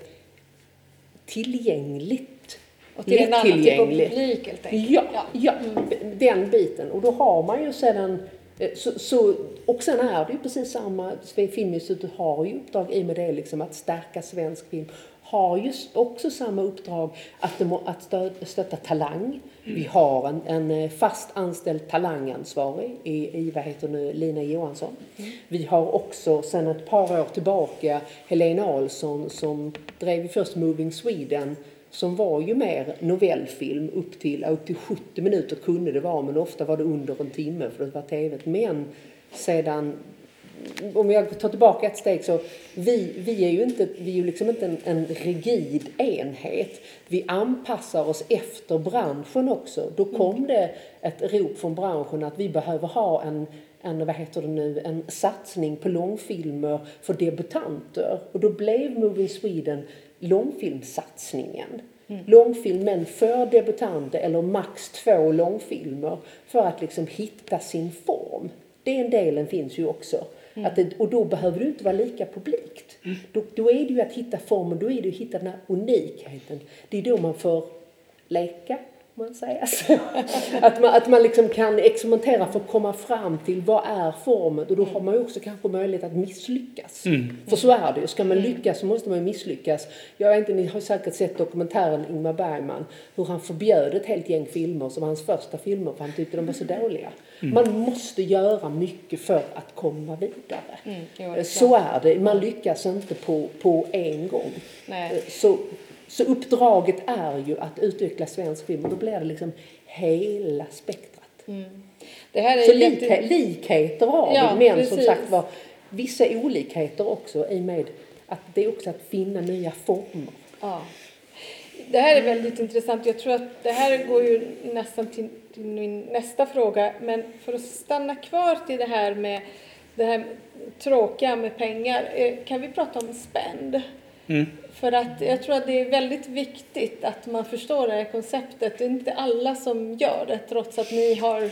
tillgängligt. Och till en annan typ av publik helt enkelt. Ja, ja. ja mm. den biten. Och då har man ju sedan eh, så, så, och sen är det ju precis samma, Filminstitutet har ju uppdrag i och med det liksom att stärka svensk film har ju också samma uppdrag att, de, att stötta talang. Vi har en, en eh, fast anställd talangansvarig i, i vad heter nu, Lina Johansson. Mm. Vi har också sedan ett par år tillbaka Helena Ahlsson som drev först Moving Sweden som var ju mer novellfilm upp till, upp till 70 minuter kunde det vara men ofta var det under en timme för det var tv. Men sedan om jag tar tillbaka ett steg så vi, vi är ju inte, vi är ju liksom inte en, en rigid enhet. Vi anpassar oss efter branschen också. Då kom mm. det ett rop från branschen att vi behöver ha en, en, vad heter det nu, en satsning på långfilmer för debutanter. Och då blev Moving Sweden långfilmsatsningen. Mm. Långfilmen för debutanter eller max två långfilmer för att liksom hitta sin form. Den delen finns ju också. Mm. Att det, och då behöver du inte vara lika publikt. Mm. Då, då är det ju att hitta formen, då är det att hitta den här unikheten. Det är då man får leka, man säger så. att man, att man liksom kan experimentera för att komma fram till vad är formen och då har man ju också kanske möjlighet att misslyckas. Mm. För så är det ju, ska man mm. lyckas så måste man ju misslyckas. Jag vet inte, ni har säkert sett dokumentären Ingmar Bergman, hur han förbjöd ett helt gäng filmer som var hans första filmer för han tyckte de var så dåliga. Mm. Man måste göra mycket för att komma vidare. Mm, så är det, man lyckas inte på, på en gång. Nej. Så så uppdraget är ju att utveckla svensk film och då blir det liksom hela spektrat. Mm. Det här är så jätte... likheter har ja, men precis. som sagt var vissa olikheter också i med att det är också att finna nya former. Ja. Det här är väldigt intressant. Jag tror att det här går ju nästan till, till min nästa fråga. Men för att stanna kvar till det här med det här tråkiga med pengar. Eh, kan vi prata om spend? För att jag tror att det är väldigt viktigt att man förstår det här konceptet. Det är inte alla som gör det trots att ni har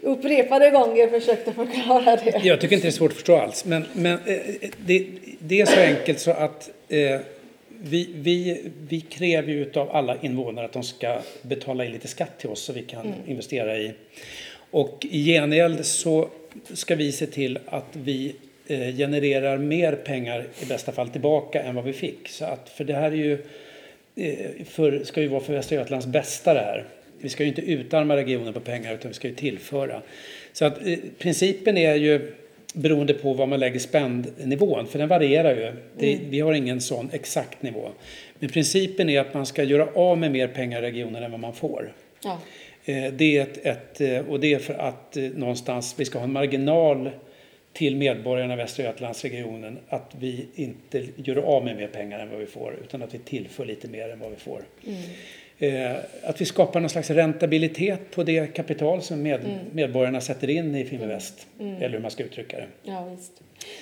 upprepade gånger försökt att förklara det. Jag tycker inte det är svårt att förstå alls. Men, men eh, det, det är så enkelt så att eh, vi, vi, vi kräver ju av alla invånare att de ska betala in lite skatt till oss så vi kan investera i. Och i gengäld så ska vi se till att vi genererar mer pengar i bästa fall tillbaka än vad vi fick. Så att, för det här är ju, eh, för, ska ju vara för Västra Götalands bästa det här. Vi ska ju inte utarma regionen på pengar utan vi ska ju tillföra. Så att eh, principen är ju beroende på vad man lägger spändnivån, för den varierar ju. Det, Vi har ingen sån exakt nivå. Men principen är att man ska göra av med mer pengar i regionen än vad man får. Ja. Eh, Det är ett, ett, eh, och det är för att eh, någonstans vi ska ha en marginal till medborgarna i Västra Götalandsregionen att vi inte gör av med mer pengar än vad vi får utan att vi tillför lite mer än vad vi får. Eh, Att vi skapar någon slags rentabilitet på det kapital som med, medborgarna sätter in i Fiminvest. Eller hur man ska uttrycka det. Ja, visst.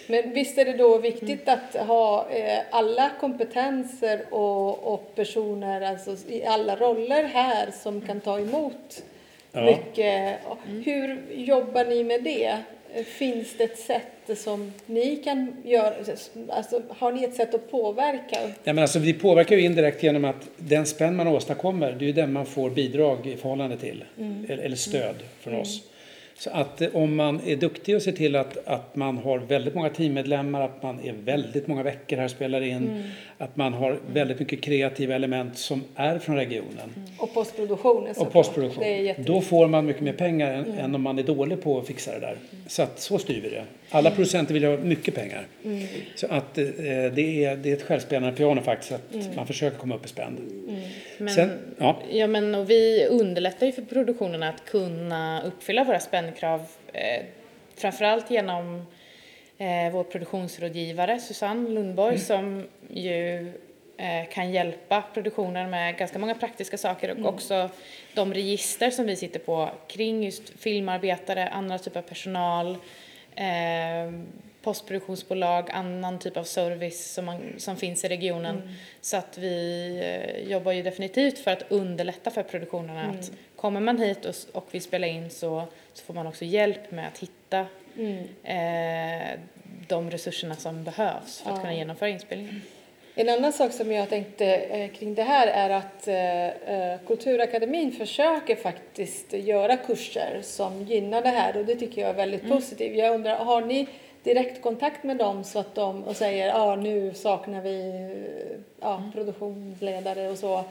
Men visst är det då viktigt att ha eh, alla kompetenser och, och personer alltså i alla roller här som kan ta emot Ja. mycket. Hur jobbar ni med det? Finns det ett sätt som ni kan göra? Alltså, har ni ett sätt att påverka? Ja, men alltså, vi påverkar ju indirekt genom att den spänn man åstadkommer, det är ju den man får bidrag i förhållande till. Eller, eller stöd från oss. Så att eh, om man är duktig och ser till att, att man har väldigt många teammedlemmar, att man är väldigt många veckor här och spelar in, att man har väldigt mycket kreativa element som är från regionen. Och postproduktionen Och postproduktion. Det är jätteviktigt. Då får man mycket mer pengar än, än om man är dålig på att fixa det där. Så att så styr vi det. Alla producenter vill ha mycket pengar. Så att eh, det, är, det är ett självspelande piano faktiskt, att man försöker komma upp i spänd. Men, Sen, ja. ja, men och vi underlättar ju för produktionen att kunna uppfylla våra spännkrav. Eh, framförallt genom eh, vår produktionsrådgivare Susanne Lundborg som ju eh, kan hjälpa produktionen med ganska många praktiska saker och också de register som vi sitter på kring just filmarbetare, andra typer av personal, eh, postproduktionsbolag, annan typ av service som, man, som finns i regionen. Så att vi eh, jobbar ju definitivt för att underlätta för produktionerna. Att kommer man hit och, och vill spela in så, så får man också hjälp med att hitta eh, de resurserna som behövs för att kunna genomföra inspelningen. En annan sak som jag tänkte eh, kring det här är att eh, eh, Kulturakademin försöker faktiskt göra kurser som gynnar det här och det tycker jag är väldigt positivt. Jag undrar, har ni direkt kontakt med dem så att de och säger ja ah, nu saknar vi ja, produktionsledare och så.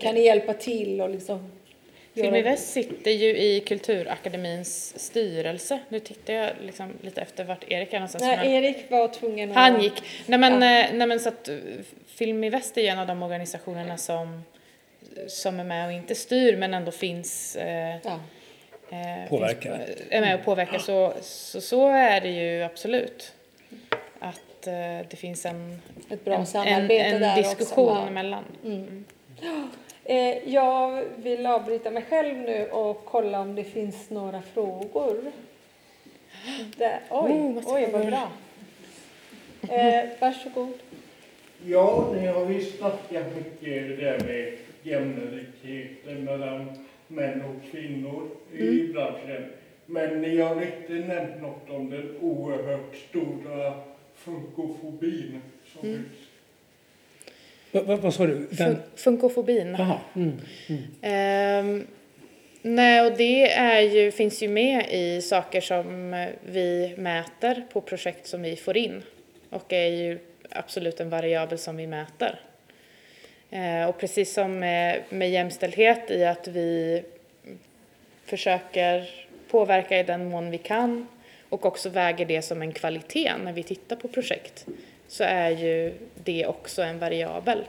Kan ni hjälpa till och liksom Film i Väst sitter ju i Kulturakademins styrelse. Nu tittar jag liksom lite efter vart Erik är någonstans. Nej, Erik var tvungen att... Han gick. Nej men, Ja. eh, nej, men så att eh, Film i Väst är ju en av de organisationerna som, som är med och inte styr men ändå finns Ja. eh, eh, Påverkar. Finns, är med och påverkar så, så, så är det ju absolut. Att eh, det finns en, Ett bra en, samarbete en, en där diskussion också. Mellan. Eh, jag vill avbryta mig själv nu och kolla om det finns några frågor. Där. Oj, Oh, massa oj vad bra. Eh, varsågod. Ja, ni har visst snackat mycket det där med jämlikheten mellan män och kvinnor i branschen. Men ni har inte nämnt något om den oerhört stora funkofobin som finns. Vad, vad, vad sa du? Den, Fun- Funkofobin. Jaha. Mm. Ehm, nej, och det är ju, finns ju med i saker som vi mäter på projekt som vi får in och är ju absolut en variabel som vi mäter. Eh, och precis som med, med jämställdhet i att vi försöker påverka i den mån vi kan och också väger det som en kvalitet när vi tittar på projekt så är ju det också en variabel.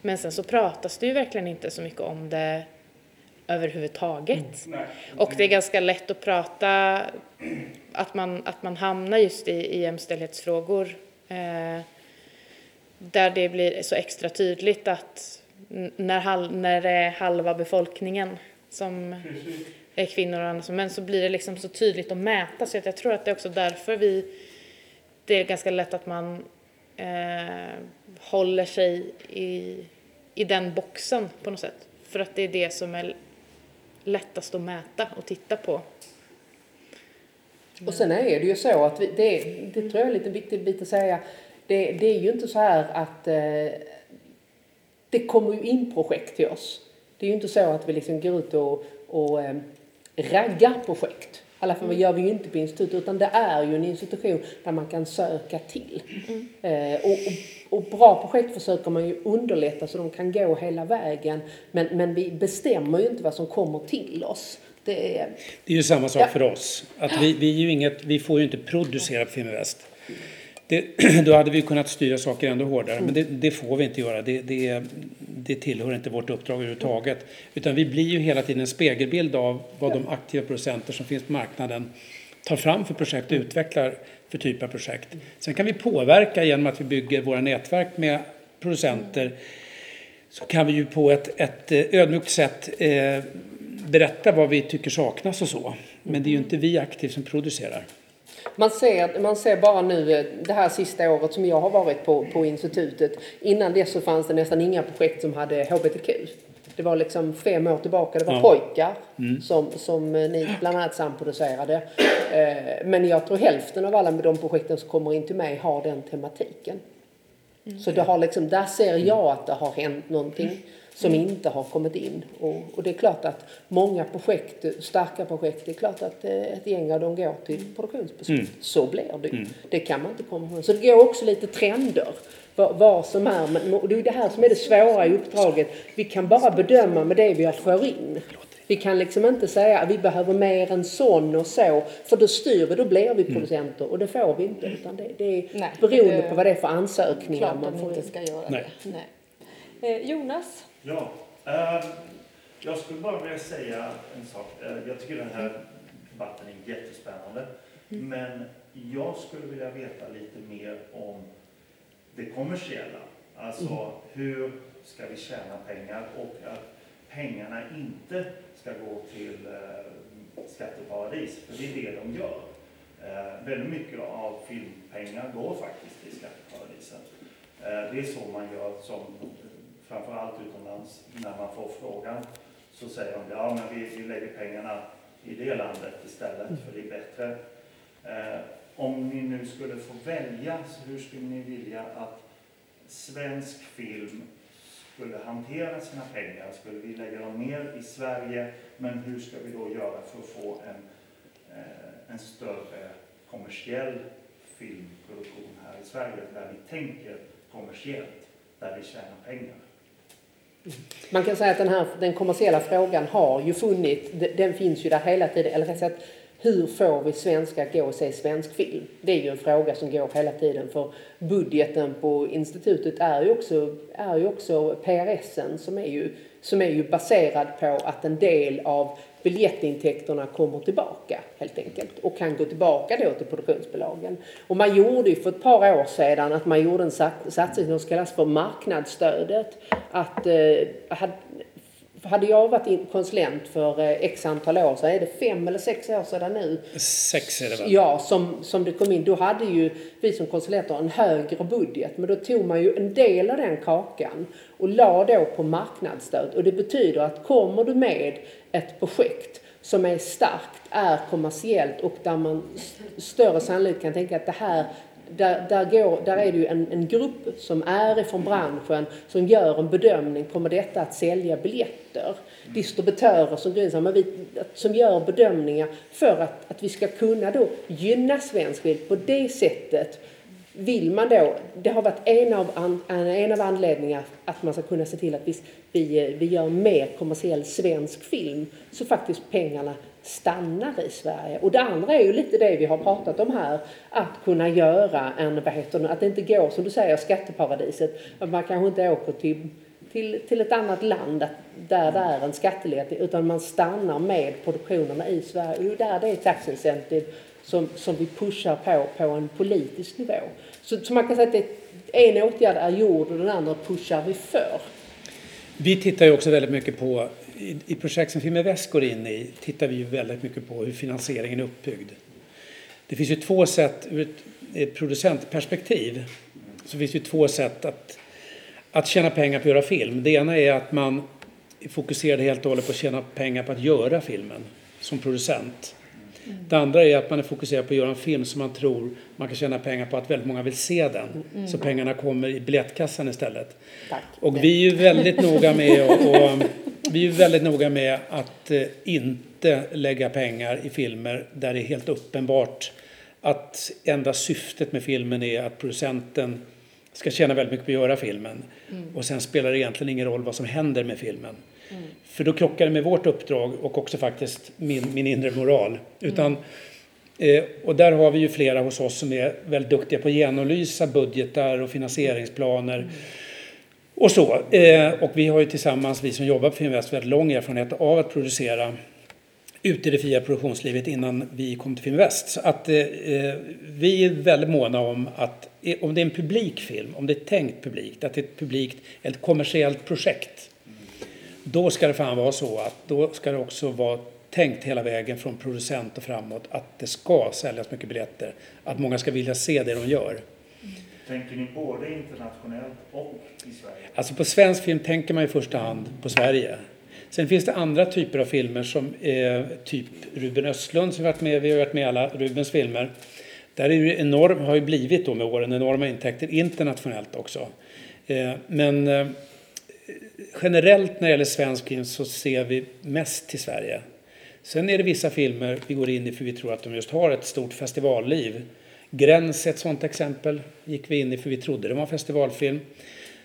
Men sen så pratas det ju verkligen inte så mycket om det överhuvudtaget. Nej. Och det är ganska lätt att prata, att man, att man hamnar just i, i jämställdhetsfrågor eh, där det blir så extra tydligt att när, hal, när det är halva befolkningen som är kvinnor och andra, men så blir det liksom så tydligt att mäta så att jag tror att det är också därför vi, det är ganska lätt att man eh, håller sig i, i den boxen på något sätt. För att det är det som är lättast att mäta och titta på. Och sen är det ju så att vi, det, det tror jag är en liten viktig bit att säga. Det, det är ju inte så här att eh, det kommer ju in projekt till oss. Det är ju inte så att vi liksom går ut och, och eh, raggar projekt. Alla fall gör vi ju inte på institutet utan det är ju en institution där man kan söka till. Eh, och, och, och bra projekt försöker man ju underlätta så de kan gå hela vägen. Men, men vi bestämmer ju inte vad som kommer till oss. Det är, Det är ju samma sak Ja. för oss. Att vi, vi, ju inget, vi får ju inte producera på Filmväst. Det, då hade vi kunnat styra saker ändå hårdare, men det, det får vi inte göra. Det, det, det tillhör inte vårt uppdrag överhuvudtaget. Utan vi blir ju hela tiden en spegelbild av vad de aktiva producenter som finns på marknaden tar fram för projekt och utvecklar för typ av projekt. Sen kan vi påverka genom att vi bygger våra nätverk med producenter så kan vi ju på ett, ett eh, ödmjukt sätt eh, berätta vad vi tycker saknas och så. Men det är ju inte vi aktivt som producerar. Man ser, man ser bara nu eh, det här sista året som jag har varit på, på institutet. Innan dess så fanns det nästan inga projekt som hade HBTQ. Det var liksom fem år tillbaka, det var Ja. pojkar som, som eh, ni bland annat samproducerade. Eh, Men jag tror hälften av alla de projekten som kommer in till mig har den tematiken. Så det har liksom, där ser jag att det har hänt någonting som inte har kommit in. Och, och det är klart att många projekt, starka projekt, det är klart att eh, ett gäng av dem går till produktionsbeslut. Så blir det ju. Det kan man inte komma ihåg. Så det går också lite trender. Vad, vad som är, men och det är det här som är det svåra i uppdraget. Vi kan bara bedöma med det vi får in. Vi kan liksom inte säga att vi behöver mer än sån och så, för då styr vi, då blir vi producenter och det får vi inte. Utan det, det är Nej, beroende det- på vad det är för ansökningar man får inte ska göra Nej. det. Nej. Eh, Jonas? Ja, ehm, jag skulle bara vilja säga en sak. Eh, jag tycker den här debatten är jättespännande. Men jag skulle vilja veta lite mer om det kommersiella. Alltså hur ska vi tjäna pengar och att pengarna inte ska gå till eh, skatteparadis, för det är det de gör. Eh, väldigt mycket av filmpengar går faktiskt till skatteparadisen. Eh, det är så man gör som framförallt utomlands när man får frågan så säger de ja men vi, vi lägger pengarna i det landet istället för det är bättre. Eh, om ni nu skulle få välja, så hur skulle ni vilja att svensk film skulle hantera sina pengar? Skulle vi lägga dem mer i Sverige? Men hur ska vi då göra för att få en, eh, en större kommersiell filmproduktion här i Sverige där vi tänker kommersiellt, där vi tjänar pengar? Man kan säga att den här den kommersiella frågan har ju funnits, den finns ju där hela tiden. Eller rätt hur får vi svenskar gå och se svensk film? Det är ju en fråga som går hela tiden för budgeten på institutet är ju också, är ju också PRSen som är ju, som är ju baserad på att en del av biljettintäkterna kommer tillbaka helt enkelt och kan gå tillbaka då till produktionsbolagen. Och man gjorde ju för ett par år sedan att man gjorde en satsning som kallas för marknadsstödet. Att eh, hade, jag varit konsulent för eh, x antal år så är det fem eller sex år sedan nu Sex är det väl? Ja, som, som det kom in. Då hade ju vi som konsulenter en högre budget. Men då tog man ju en del av den kakan och la då på marknadsstöd. Och det betyder att kommer du med ett projekt som är starkt, är kommersiellt och där man större sannolikt kan tänka att det här där, där, går, där är det ju en, en grupp som är från branschen som gör en bedömning, kommer detta att sälja biljetter? Distributörer som, vi, som gör bedömningar för att, att vi ska kunna då gynna svensk film på det sättet vill man då, det har varit en av, an, en av anledningarna att man ska kunna se till att vi, vi, vi gör mer kommersiell svensk film. Så faktiskt pengarna stannar i Sverige. Och det andra är ju lite det vi har pratat om här, att kunna göra en, vad heter det, att det inte går som du säger, skatteparadiset, att man kanske inte åker till till, till ett annat land där det är en skatteledning utan man stannar med produktionerna i Sverige. Och det är där det är tax incentive som, som vi pushar på på en politisk nivå. Så, så man kan säga att det, en åtgärd är gjord och den andra pushar vi för. Vi tittar ju också väldigt mycket på i, i projekt som Filmen Väst går in i tittar vi ju väldigt mycket på hur finansieringen är uppbyggd. Det finns ju två sätt, ur ett producentperspektiv, så finns ju två sätt att, att tjäna pengar på att göra film. Det ena är att man fokuserar helt och hållet på att tjäna pengar på att göra filmen som producent. Det andra är att man är fokuserad på att göra en film som man tror man kan tjäna pengar på att väldigt många vill se den. Så pengarna kommer i biljettkassan istället. Tack. Och vi är ju väldigt noga med och vi är väldigt noga med att eh, inte lägga pengar i filmer där det är helt uppenbart att enda syftet med filmen är att producenten ska tjäna väldigt mycket på att göra filmen. Och sen spelar det egentligen ingen roll vad som händer med filmen. För då krockar det med vårt uppdrag och också faktiskt min, min inre moral. Utan, eh, och där har vi ju flera hos oss som är väldigt duktiga på att genomlysa budgetar och finansieringsplaner. Och så. Eh, och vi har ju tillsammans, vi som jobbar på Filminvest, väldigt lång erfarenhet av att producera ute i det fria produktionslivet innan vi kom till Filmväst. Så att eh, eh, vi är väldigt måna om att eh, om det är en publikfilm, om det är tänkt publikt, att det är ett publikt, ett kommersiellt projekt, då ska det fan vara så att då ska det också vara tänkt hela vägen från producent och framåt att det ska säljas mycket biljetter, att många ska vilja se det de gör. Tänker ni både internationellt och i Sverige? Alltså på svensk film tänker man i första hand på Sverige. Sen finns det andra typer av filmer som eh, typ Ruben Östlund som varit med, vi har varit med i alla Rubens filmer. Där är det enorm, har ju blivit då med åren enorma intäkter internationellt också. Eh, men eh, generellt när det gäller svensk film så ser vi mest till Sverige. Sen är det vissa filmer vi går in i för vi tror att de just har ett stort festivalliv. Gräns är ett sådant exempel. gick vi in i för vi trodde det var en festivalfilm.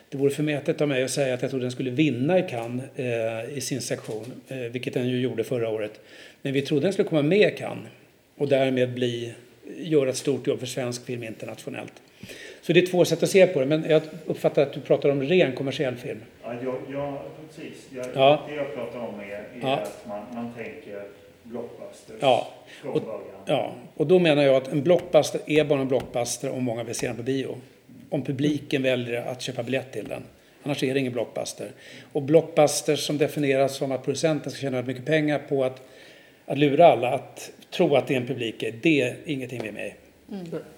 Det vore förmätet av mig att säga att jag trodde den skulle vinna i Cannes eh, i sin sektion, eh, vilket den ju gjorde förra året. Men vi trodde den skulle komma med i Cannes och därmed bli, göra ett stort jobb för svensk film internationellt. Så det är två sätt att se på det, men jag uppfattar att du pratar om ren kommersiell film. Ja, jag, jag, precis. Jag, Ja. Det jag pratar om är, är Ja. att man, man tänker blockbusters Ja. från Och- början. Ja, och då menar jag att en blockbuster är bara en blockbuster om många vill se den på bio. Om publiken väljer att köpa biljett till den. Annars är det ingen blockbuster. Och blockbusters som definieras som att producenten ska tjäna mycket pengar på att, att lura alla att tro att det är en publik, det är ingenting vi är med i.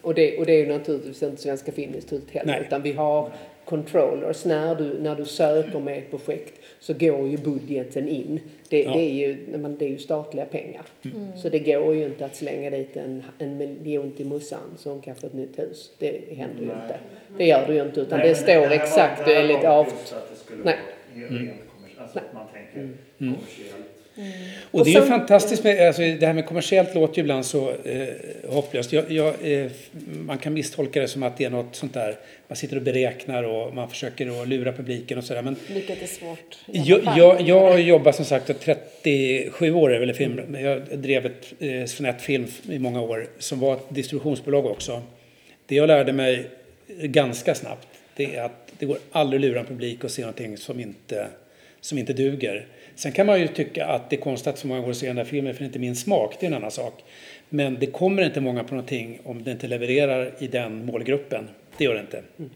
Och det, och det är ju naturligtvis inte Svenska Filminstitutet heller, Nej. utan vi har controllers. När du, när du söker med ett projekt så går ju budgeten in. Det, Ja. det, är, ju, men det är ju statliga pengar. Så det går ju inte att slänga dit en, en miljon till Mussan som kan få ett nytt hus. Det händer ju Nej. inte. Det gör det ju inte, utan Nej, det står var- exakt det här enligt var av... just att det skulle Nej. kommersiellt. Alltså att man tänker kommersiellt. Och, Och det är ju sen- fantastiskt med, alltså det här med kommersiellt låter ju ibland så eh, hopplöst. Jag, jag, eh, man kan misstolka det som att det är något sånt där, man sitter och beräknar och man försöker att lura publiken och sådär. Men Vilket är svårt. Jag, jag, jag har jobbat som sagt 37 år är väl film. Men Jag drev ett eh, Sonett Film i många år som var ett distributionsbolag också. Det jag lärde mig ganska snabbt det är att det går aldrig att lura en publik och se någonting som inte, som inte duger. Sen kan man ju tycka att det är konstigt att så många går och ser den där filmen för det är inte min smak, det är en annan sak. Men det kommer inte många på någonting om det inte levererar i den målgruppen. Det gör det inte. Mm.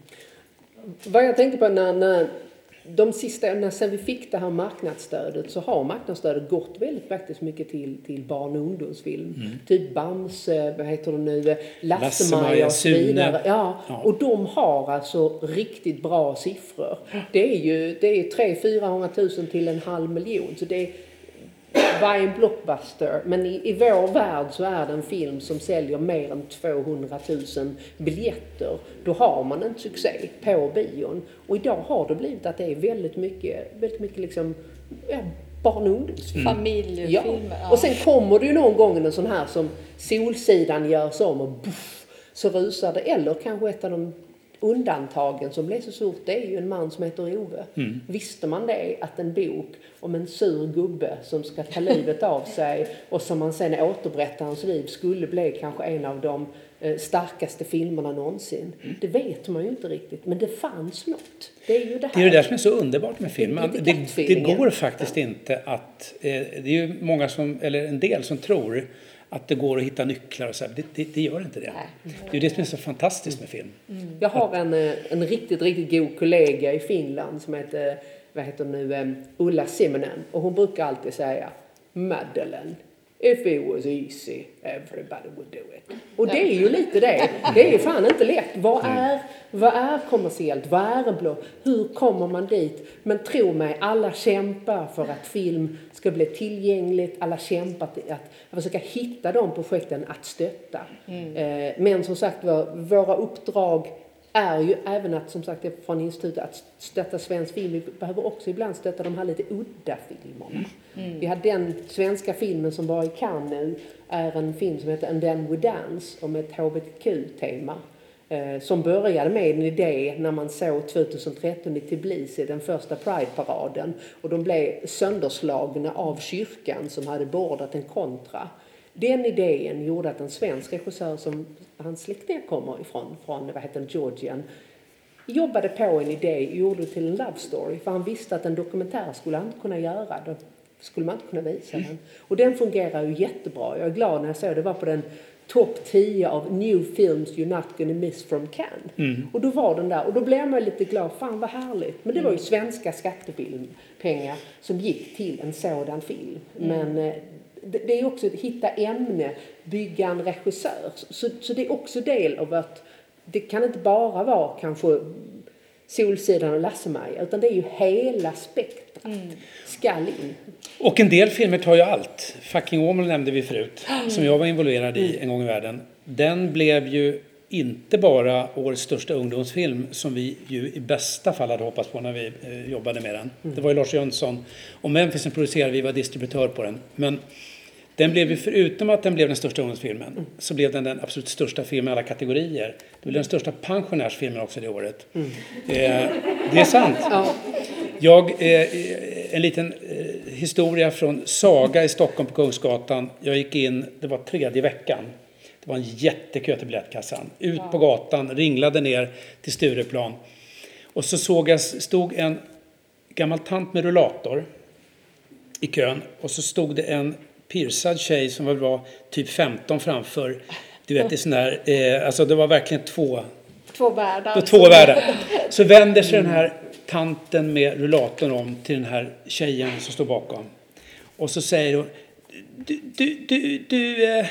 Vad jag tänkte på när, när de sista, när sen vi fick det här marknadsstödet så har marknadsstödet gått väldigt faktiskt mycket till, till barn och ungdomsfilm. Typ Bamse, vad heter det nu, Lasse-Maja, Lasse-Maja och så Sune. vidare. Ja, Ja. och de har alltså riktigt bra siffror. Det är ju det är 300 000 till en halv miljon. Så det är, vad är en blockbuster? Men i, i vår värld så är det en film som säljer mer än 200 000 biljetter. Då har man en succé på bion. Och idag har det blivit att det är väldigt mycket, väldigt mycket liksom, ja, barn och ungdomsfilm. Familjefilmer. Ja. ja. Och sen kommer det ju någon gång en sån här som Solsidan görs om och buff, så rusar det. Eller kanske ett av de undantagen som blev så stort, det är ju en man som heter Ove. Visste man det, att en bok om en sur gubbe som ska ta livet av sig och som man sen återberättar hans liv skulle bli kanske en av de eh, starkaste filmerna någonsin. Det vet man ju inte riktigt, men det fanns något. Det är ju det här. Det är det där som är så underbart med film. Det, det kattfeelingen. går faktiskt inte att... Eh, det är ju många som, eller en del som tror att det går att hitta nycklar och så. Det, det, det gör inte det. Det är det som är så fantastiskt med film. Jag har en, eh, en riktigt, riktigt god kollega i Finland som heter vad heter nu, eh, Ulla Simonen och hon brukar alltid säga Madeleine, if it was easy everybody would do it. Och det är ju lite det. Det är fan inte lätt. Vad är, vad är kommersiellt? Vad är blå? Hur kommer man dit? Men tro mig, alla kämpar för att film ska bli tillgängligt. Alla kämpar att, att försöka hitta de projekten att stötta. Eh, Men som sagt var, våra uppdrag är ju även att, som sagt, från institutet att stötta svensk film. Vi behöver också ibland stötta de här lite udda filmerna. Vi hade den svenska filmen som var i Cannes nu, är en film som heter And then we dance, om ett hbtq-tema. Eh, som började med en idé när man såg 2013 i Tbilisi, den första Pride-paraden. Och de blev sönderslagna av kyrkan som hade bordat en kontra. Den idén gjorde att en svensk regissör som hans släktingar kommer ifrån, från vad heter Georgien, jobbade på en idé och gjorde det till en love story. För han visste att en dokumentär skulle han inte kunna göra. Då skulle man inte kunna visa den. Och den fungerar ju jättebra. Jag är glad när jag såg det var på den topp 10 av new films you're not gonna miss from Cannes. Och då var den där och då blev man lite glad. Fan vad härligt. Men det var ju svenska skattefilmpengar som gick till en sådan film. Men eh, det är också att hitta ämne, bygga en regissör. Så, så det är också del av att det kan inte bara vara kanske Solsidan och Lasse-Maja utan det är ju hela spektrat. Skall in. Och en del filmer tar ju allt. Fucking Åmål nämnde vi förut, som jag var involverad i en gång i världen. Den blev ju inte bara årets största ungdomsfilm som vi ju i bästa fall hade hoppats på när vi eh, jobbade med den. Det var ju Lars Jönsson och Memphis som producerade, vi var distributör på den. Men den blev ju, förutom att den blev den största ungdomsfilmen, så blev den den absolut största filmen i alla kategorier. Det blev den största pensionärsfilmen också det året. Eh, det är sant. Jag, eh, en liten eh, historia från Saga i Stockholm på Kungsgatan. Jag gick in, det var tredje veckan. Det var en jättekö till biljettkassan. Ut på gatan, ringlade ner till Stureplan. Och så såg jag, stod en gammal tant med rullator i kön. Och så stod det en piercad tjej som var, var typ 15 framför. Du vet, i sån där, eh, alltså det var verkligen två Två världar. två världar. Så vänder sig den här tanten med rullatorn om till den här tjejen som står bakom. Och så säger hon Du, du, du, du eh,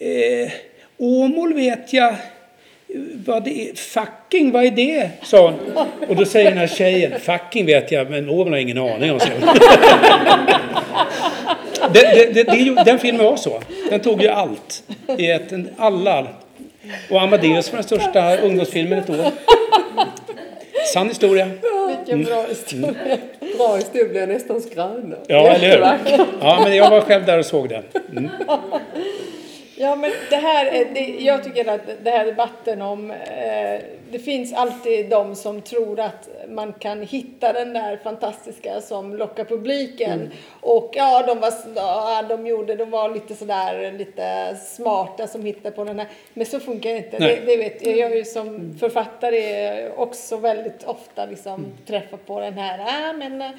eh, Åmål vet jag vad det är. Fucking, vad är det? sa hon. Och då säger den här tjejen, fucking vet jag, men Åmål har ingen aning om. är ju- den filmen var så. Den tog ju allt. I ett, alla. Och Amadeus var den största ungdomsfilmen ett år. Sann historia. Vilken bra historia. Bra historia, blir jag nästan skröna. Ja, eller hur? Ja, men jag var själv där och såg den. Mm. Ja, men det här, är- det, jag tycker att det här debatten om, eh, det finns alltid de som tror att man kan hitta den där fantastiska som lockar publiken. Och ja, de var, ja, de gjorde, de var lite sådär, lite smarta som hittade på den här. Men så funkar det inte. Det, det vet jag. Jag är ju som författare också väldigt ofta liksom träffar på den här, ah, men eh,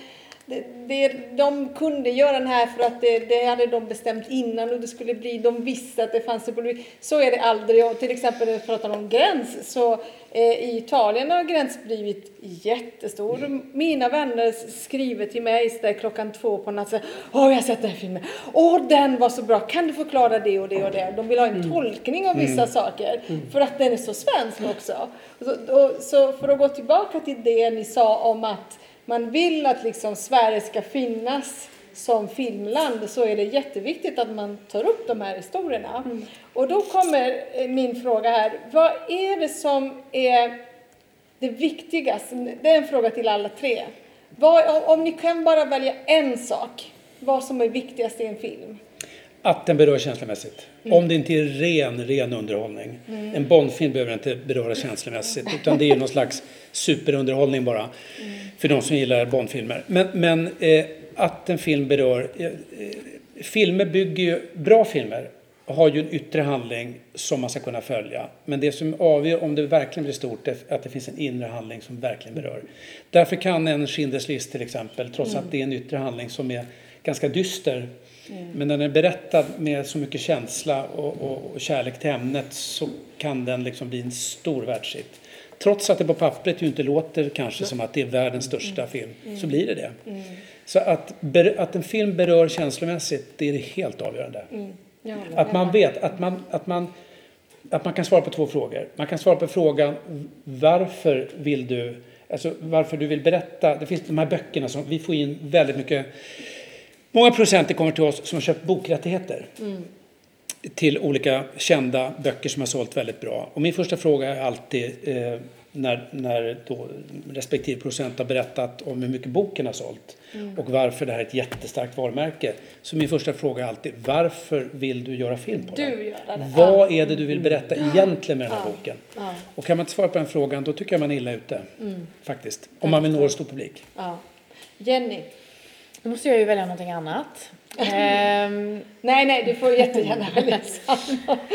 det, det, de kunde göra den här för att det, det hade de bestämt innan och det skulle bli, de visste att det fanns en. Så är det aldrig. Och till exempel när vi pratar om gräns så eh, i Italien har gräns blivit jättestor. Mina vänner skriver till mig där klockan två på natten. Åh, jag har sett den här filmen. Åh, den var så bra. Kan du förklara det och det och det? De vill ha en tolkning av vissa saker för att den är så svensk också. Så, och, så för att gå tillbaka till det ni sa om att man vill att liksom Sverige ska finnas som filmland så är det jätteviktigt att man tar upp de här historierna. Och då kommer eh, min fråga här. Vad är det som är det viktigaste? Det är en fråga till alla tre. Vad, om- om ni kan bara välja en sak, vad som är viktigast i en film? Att den berör känslomässigt. Om det inte är ren, ren underhållning. En Bondfilm behöver inte beröra känslomässigt. Utan det är någon slags superunderhållning bara. För de som gillar Bondfilmer. Men, men eh, att en film berör... Eh, eh, filmer bygger ju... Bra filmer har ju en yttre handling som man ska kunna följa. Men det som avgör om det verkligen blir stort är att det finns en inre handling som verkligen berör. Därför kan en Schindler's list till exempel, trots att det är en yttre handling som är ganska dyster, men när den är berättad med så mycket känsla och, och, och kärlek till ämnet så kan den liksom bli en stor världshit. trots att det på pappret ju inte låter kanske som att det är världens största film, så blir det det. Så att, att en film berör känslomässigt, det är det helt avgörande. Ja, Att man vet, att man, att, man, att man kan svara på två frågor. Man kan svara på frågan varför vill du, alltså varför du vill berätta. Det finns de här böckerna som vi får in väldigt mycket. Många producenter kommer till oss som har köpt bokrättigheter till olika kända böcker som har sålt väldigt bra. Och min första fråga är alltid eh, när, när då respektive producent har berättat om hur mycket boken har sålt och varför det här är ett jättestarkt varumärke. Så min första fråga är alltid varför vill du göra film på Du den? gör det. Vad är det du vill berätta egentligen med den här Ja. boken? Ja. Och kan man inte svara på den frågan då tycker jag man är illa ute. Faktiskt. Om man vill nå en stor publik. Ja. Jenny? Då måste jag ju välja någonting annat. Ehm, Nej, nej, du får jättegärna välja samma.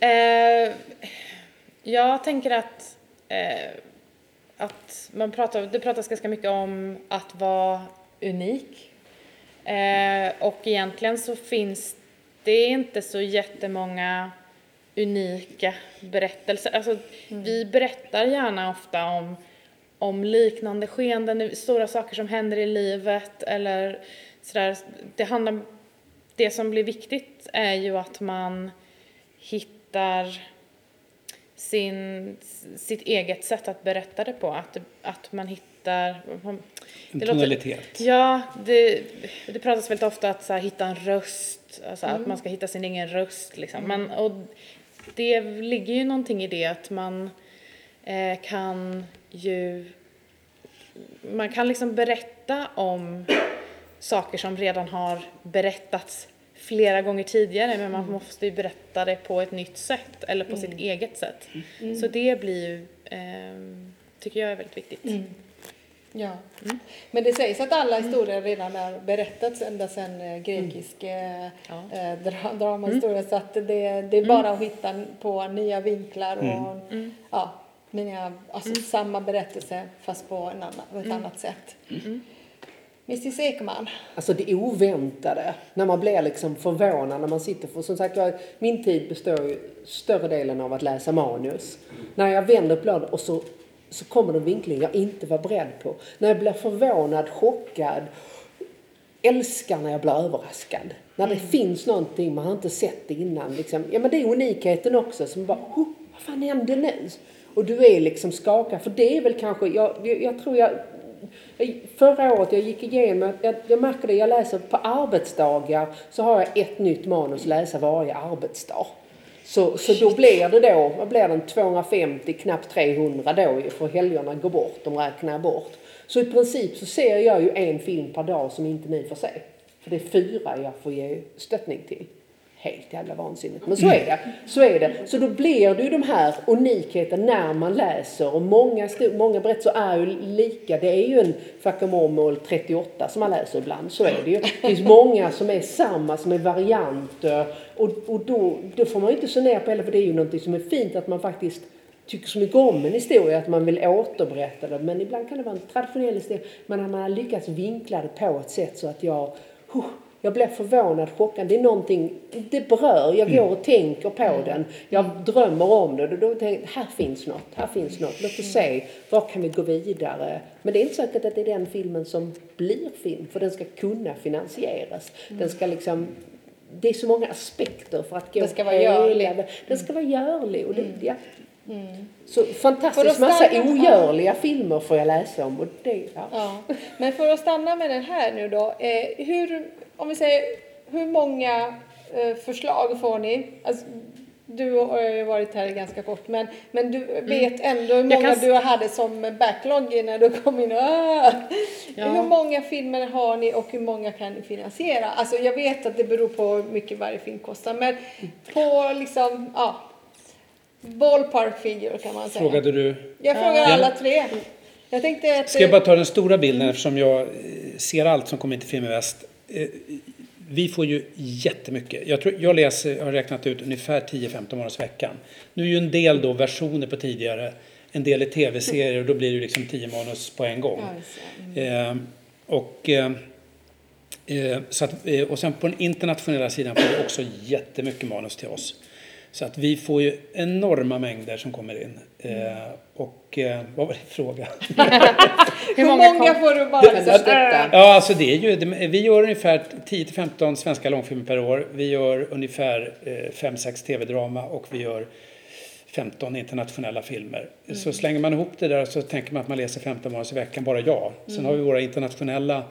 Eh, jag tänker att, eh, att man pratar, det pratas ganska mycket om att vara unik. Eh, och egentligen så finns det inte så jättemånga unika berättelser. Alltså, Vi berättar gärna ofta om, om liknande skeenden, stora saker som händer i livet eller sådär. Det handlar det som blir viktigt är ju att man hittar sin, sitt eget sätt att berätta det på. Att, att man hittar... En det låter- tonalitet. Ja, det, det pratas väldigt ofta att så här, hitta en röst, alltså att man ska hitta sin egen röst. Liksom. Men, och det ligger ju någonting i det att man eh, kan ju... Man kan liksom berätta om saker som redan har berättats flera gånger tidigare men man måste ju berätta det på ett nytt sätt eller på sitt eget sätt. Så det blir ju, ehm, tycker jag är väldigt viktigt. Ja. Men det sägs att alla historier redan är berättats ända sedan eh, grekisk eh, Ja. eh, dra, dramahistoria. Så att det, det är bara att hitta på nya vinklar och ja, nya, alltså samma berättelse fast på, en annan, på ett annat sätt. Mrs Ekman. Alltså det oväntade, när man blir liksom förvånad när man sitter för som sagt jag, min tid består ju större delen av att läsa manus. När jag vänder på bladet och så, så kommer det en vinkling jag inte var beredd på. När jag blir förvånad, chockad, älskar när jag blir överraskad. När det finns någonting man har inte sett innan. Liksom. Ja men det är unikheten också som bara, oh, vad fan hände nu? Och du är liksom skakad, för det är väl kanske, jag, jag, jag tror jag Förra året jag gick igenom, jag, jag märker det, jag läser på arbetsdagar så har jag ett nytt manus läsa varje arbetsdag. Så, så då blir det då, vad blir det, 250, knappt 300 då ju, för helgerna går bort, de räknar bort. Så i princip så ser jag ju en film per dag som inte ni får se. För det är fyra jag får ge stöttning till. Helt jävla vansinnigt. Men så är det. Så är det. Så då blir det ju de här unikheten när man läser. Och många, många berättelser är ju lika. Det är ju en Fuck 38 som man läser ibland. Så är det ju. Det finns många som är samma, som är varianter. Och, och då, då får man ju inte se ner på heller, för det är ju någonting som är fint att man faktiskt tycker så mycket om en historia att man vill återberätta den. Men ibland kan det vara en traditionell historia. Men när man har lyckats vinkla det på ett sätt så att jag huh, jag blir förvånad, chockad. Det är någonting, det berör. Jag går och tänker på den. Jag drömmer om det. Och då tänker här finns något, här finns något. Låt oss se, var kan vi gå vidare? Men det är inte säkert att det är den filmen som blir film, för den ska kunna finansieras. Den ska liksom, det är så många aspekter för att gå Den ska vara görlig. vägen. Den ska vara görlig. Och det, ja. Så För att fantastiskt massa ogörliga filmer får jag läsa om. Och det, ja. Ja. Men för att stanna med den här nu då. Eh, hur, om vi säger, hur många eh, förslag får ni? Alltså, du har ju varit här ganska kort, men, men du vet ändå hur många kan du hade som backlog när du kom in. Ah! Ja. Hur många filmer har ni och hur många kan ni finansiera? Alltså jag vet att det beror på hur mycket varje film kostar, men på liksom, ja, ballpark figure kan man säga. Frågade du? Jag frågar Ja. alla tre. Jag tänkte att... Ska jag bara ta den stora bilden eftersom jag eh, ser allt som kommer in till Film i Väst. Eh, Vi får ju jättemycket. Jag, tror, jag läser, har räknat ut ungefär 10-15 manusveckan. Nu är ju en del då versioner på tidigare, en del är tv-serier och då blir det ju liksom 10 manus på en gång. Det. Eh, och, eh, eh, så att, eh, och sen på den internationella sidan får vi också jättemycket manus till oss. Så att vi får ju enorma mängder som kommer in. Eh, och eh, vad var det fråga? Hur många får du bara... Stötta? Ja, alltså det är ju, det- vi gör ungefär 10-15 svenska långfilmer per år. Vi gör ungefär 5-6 tv-drama och vi gör 15 internationella filmer. Så slänger man ihop det där så tänker man att man läser 15 manus i veckan, bara jag. Sen har vi våra internationella,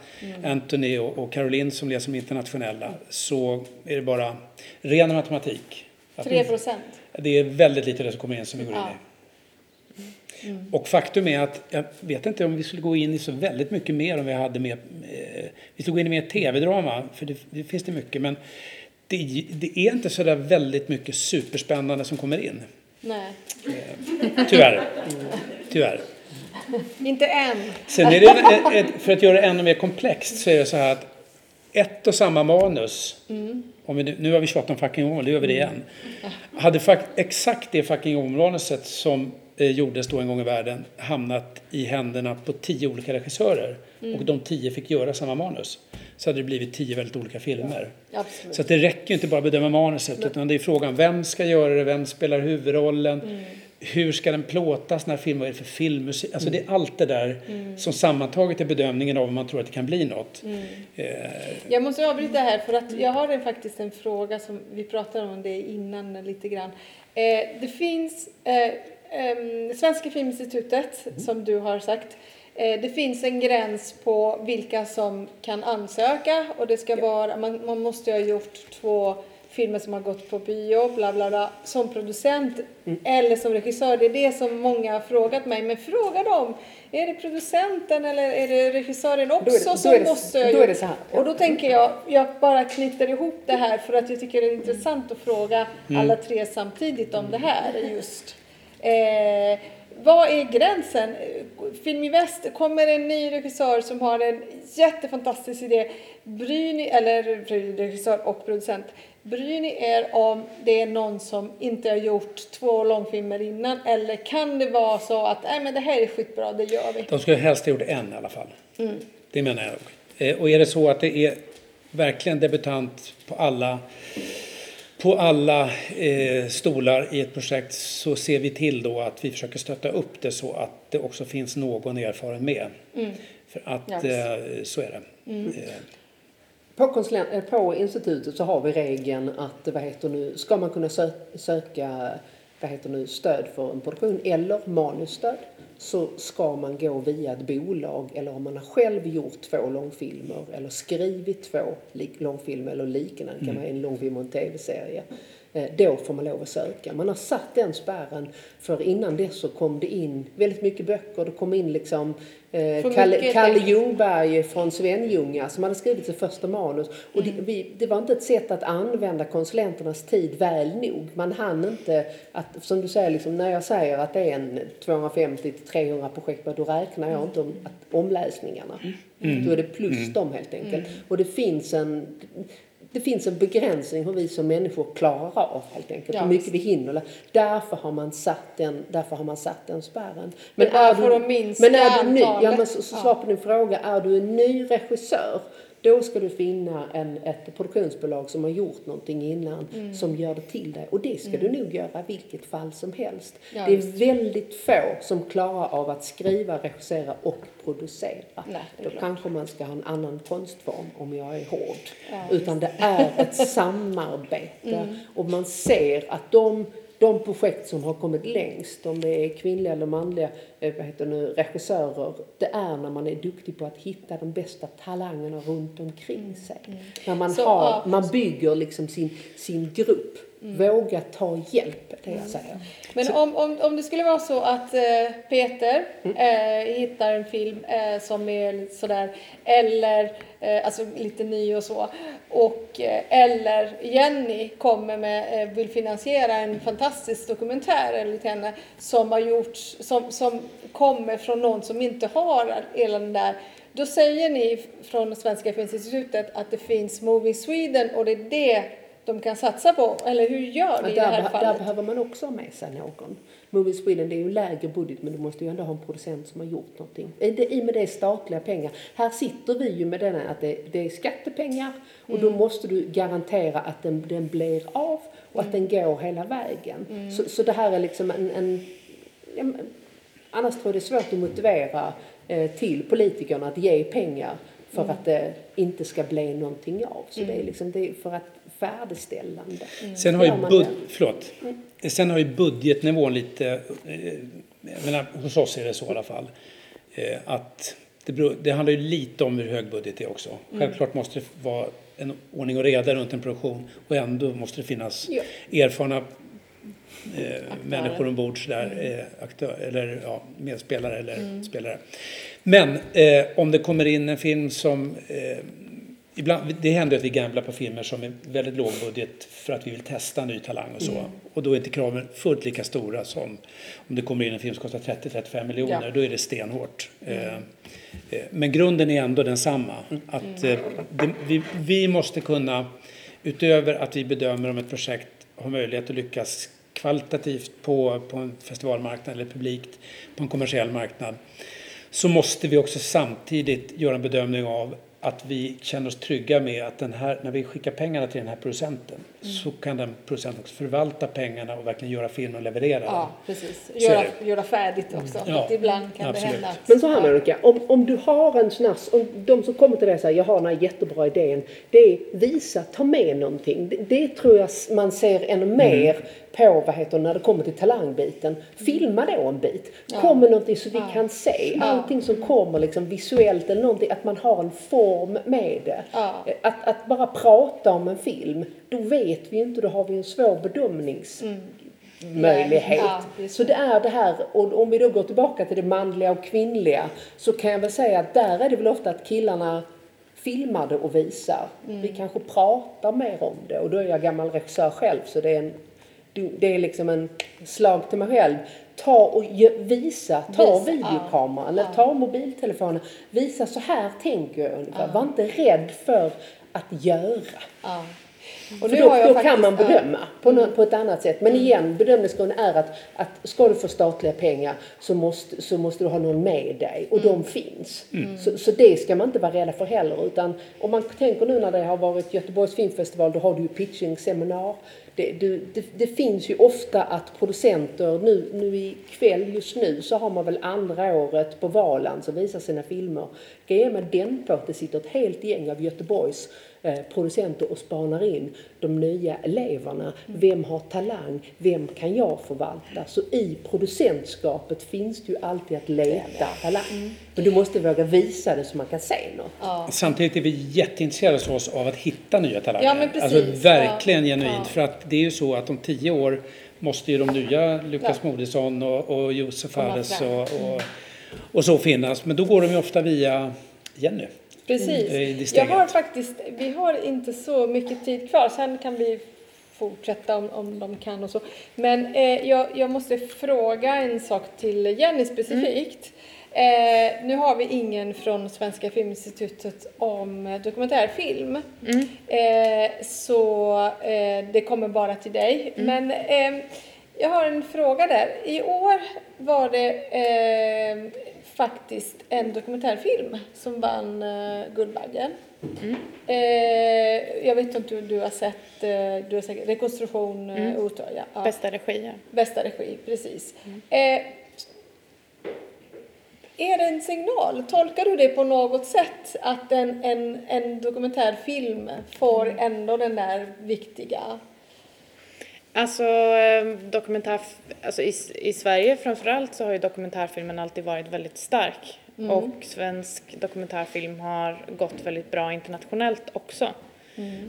Anthony och, och Caroline som läser internationella. Så är det bara ren matematik. Att 3 procent. det är väldigt lite det som kommer in som vi går in Ja. I. Och faktum är att jag vet inte om vi skulle gå in i så väldigt mycket mer om vi hade mer, eh, vi skulle gå in i mer tv-drama, för det, det finns det mycket, men det, det är inte så där väldigt mycket superspännande som kommer in. Nej, Tyvärr. Tyvärr. inte än. Sen är det, för att göra det ännu mer komplext så är det så här att ett och samma manus, om vi nu, nu har vi tjatat om fucking Woman, det gör vi det igen. Hade exakt det fucking Woman-manuset som eh, gjordes då en gång i världen hamnat i händerna på tio olika regissörer. Och de tio fick göra samma manus. Så hade det blivit tio väldigt olika filmer. Absolut. Så det räcker inte bara att bedöma manuset utan det är frågan vem ska göra det, vem spelar huvudrollen, hur ska den plåtas, när film, vad är det för filmmusik? Alltså det är allt det där som sammantaget är bedömningen av om man tror att det kan bli något. Eh, Jag måste avbryta här för att jag har en, faktiskt en fråga som vi pratade om det innan lite grann. Eh, det finns eh, Svenska Filminstitutet som du har sagt. Eh, det finns en gräns på vilka som kan ansöka och det ska vara, man, man måste ha gjort två filmer som har gått på bio, bla bla bla, som producent eller som regissör. Det är det som många har frågat mig. Men fråga dem, är det producenten eller är det regissören också Då det- då som det- måste då är det så här, ja. Och då tänker jag, jag bara knyter ihop det här för att jag tycker det är intressant att fråga alla tre samtidigt om det här just. Eh, vad är gränsen? Film i väst, kommer en ny regissör som har en jättefantastisk idé. Bryr ni, eller regissör och producent, bryr ni er om det är någon som inte har gjort två långfilmer innan? Eller kan det vara så att, nej men det här är skitbra, det gör vi? De skulle helst ha gjort en i alla fall. Det menar jag. Eh, Och är det så att det är verkligen debutant på alla, på alla eh, stolar i ett projekt så ser vi till då att vi försöker stötta upp det så att det också finns någon erfaren med. För att eh, så är det. Eh, På, konsulent, eh, på institutet så har vi regeln att vad heter nu, ska man kunna sö söka vad heter nu, stöd för en produktion eller manusstöd så ska man gå via ett bolag eller om man har själv gjort två långfilmer eller skrivit två långfilmer eller liknande, det kan vara en långfilm och en tv-serie. Eh, Då får man lov att söka. Man har satt den spärren för innan dess så kom det in väldigt mycket böcker. Det kom in liksom eh, Kalle. Ljungberg från Svenljunga som hade skrivit sitt första manus. Och Mm. det, vi, det var inte ett sätt att använda konsulenternas tid väl nog. Man hann inte att, som du säger, liksom, när jag säger att det är en 250-300 projekt, då räknar jag inte om att, omläsningarna. Då är det plus dem helt enkelt. Och det finns en det finns en begränsning hur vi som människor klarar av helt enkelt, Ja, hur mycket vi hinner. Därför har man satt den, därför har man satt den spärren. Det är minska men är du ny, ja, men så, så svar på din fråga, är du en ny regissör då ska du finna en, ett produktionsbolag som har gjort någonting innan Mm. som gör det till dig. Och det ska du nog göra i vilket fall som helst. Ja, det är visst. väldigt få som klarar av att skriva, regissera och producera. Nej, då klart. kanske man ska ha en annan konstform om jag är hård. Ja, Utan det är ett samarbete. Mm. Och man ser att de, de projekt som har kommit längst, om det är kvinnliga eller manliga eh, vad heter nu, regissörer, det är när man är duktig på att hitta de bästa talangerna runt omkring sig. När man, Mm. Så, har, man bygger liksom sin, sin grupp. Våga ta hjälp, det jag säger. Men om, om, om det skulle vara så att eh, Peter eh, hittar en film eh, som är sådär, eller eh, alltså lite ny och så, och, eh, eller Jenny kommer med, eh, vill finansiera en fantastisk dokumentär enligt henne som har gjorts, som, som kommer från någon som inte har hela den där då säger ni från Svenska Filminstitutet att det finns Movie Sweden och det är det de kan satsa på? Eller hur gör vi i det här beh- där fallet? behöver man också ha med sig någon. Movie Sweden det är ju en lägre budget men du måste ju ändå ha en producent som har gjort någonting. I och med det är statliga pengar. Här sitter vi ju med den här att det, det är skattepengar och då måste du garantera att den, den blir av och att den går hela vägen. Så, så det här är liksom en, en ja, Annars tror jag det är svårt att motivera eh, till politikerna att ge pengar för att det inte ska bli någonting av. Så det är liksom det är för att färdigställande. Sen har, ju bud- förlåt. Sen har ju budgetnivån lite, eh, jag menar, hos oss är det så i alla fall, eh, att det, beror, det handlar ju lite om hur hög budget är också. Självklart måste det vara en ordning och reda runt en produktion och ändå måste det finnas Ja. erfarna eh, människor ombord, sådär, eh, aktör, eller ja, medspelare eller spelare. Men eh, om det kommer in en film som eh, Ibland, det händer att vi gamblar på filmer som är väldigt låg budget för att vi vill testa ny talang och så. Och då är inte kraven fullt lika stora som om det kommer in en film som kostar 30-35 miljoner. Ja. Då är det stenhårt. Eh, Men grunden är ändå densamma. Att eh, det, vi, vi måste kunna, utöver att vi bedömer om ett projekt har möjlighet att lyckas kvalitativt på, på en festivalmarknad eller publikt på en kommersiell marknad så måste vi också samtidigt göra en bedömning av att vi känner oss trygga med att den här, när vi skickar pengarna till den här producenten så kan den producenten också förvalta pengarna och verkligen göra film och leverera Ja, den. precis. Göra, göra färdigt också. Ja, Att ibland kan absolut. det hända att... Men så här Monica, om, om du har en sån här, om de som kommer till dig och säger jag har den här jättebra idén. Det är visa, ta med någonting. Det, det tror jag man ser ännu mer på vad heter när det kommer till talangbiten. Filma då en bit. Kom med någonting så vi kan se. Allting som kommer liksom visuellt eller någonting, att man har en form med det. Ja. Att, att bara prata om en film, då vet vi inte, då har vi en svår bedömnings möjlighet. Ja, så det är det här, och om vi då går tillbaka till det manliga och kvinnliga så kan jag väl säga att där är det väl ofta att killarna filmar det och visar. Vi kanske pratar mer om det och då är jag gammal regissör själv så det är en det är liksom en slag till mig själv. Ta och visa, ta Visa, videokameran eller ta mobiltelefonen. Visa så här tänker jag ungefär. Var inte rädd för att göra. Och för då, då kan man bedöma på, nå- på ett annat sätt. Men igen, bedömningsgrunden är att, att ska du få statliga pengar så måste, så måste du ha någon med dig och de finns. Så, så det ska man inte vara rädda för heller. Utan om man tänker nu när det har varit Göteborgs filmfestival, då har du ju pitching-seminar. Det, det, det finns ju ofta att producenter, nu, nu i kväll just nu så har man väl andra året på Valand som visar sina filmer. Grejen med den på att det sitter ett helt gäng av Göteborgs producenter och spanar in de nya eleverna. Vem har talang? Vem kan jag förvalta? Så i producentskapet finns det ju alltid att leta talang. Men du måste våga visa det så man kan se något. Samtidigt är vi jätteintresserade hos oss av att hitta nya talanger. Ja, men precis. Alltså verkligen Ja. genuint. Ja. För att det är ju så att om tio år måste ju de nya Lukas Ja. Moodysson och, och Josef Fares och, och, och så finnas. Men då går de ju ofta via Jenny. Precis. Mm, Jag har faktiskt, vi har inte så mycket tid kvar. Sen kan vi fortsätta om, om de kan och så. Men eh, jag, jag måste fråga en sak till Jenny specifikt. Eh, nu har vi ingen från Svenska Filminstitutet om dokumentärfilm. Eh, så eh, det kommer bara till dig. Men eh, jag har en fråga där. I år var det eh, faktiskt en dokumentärfilm som vann eh, Guldbaggen. Eh, jag vet inte om du, har sett eh, du har säkert, rekonstruktion mm. Otröja. Ja. Bästa regi, ja. Bästa regi, precis. Eh, är det en signal? Tolkar du det på något sätt att en, en, en dokumentärfilm får ändå den där viktiga... Alltså, eh, dokumentär, alltså i, i Sverige framförallt så har ju dokumentärfilmen alltid varit väldigt stark. Och svensk dokumentärfilm har gått väldigt bra internationellt också.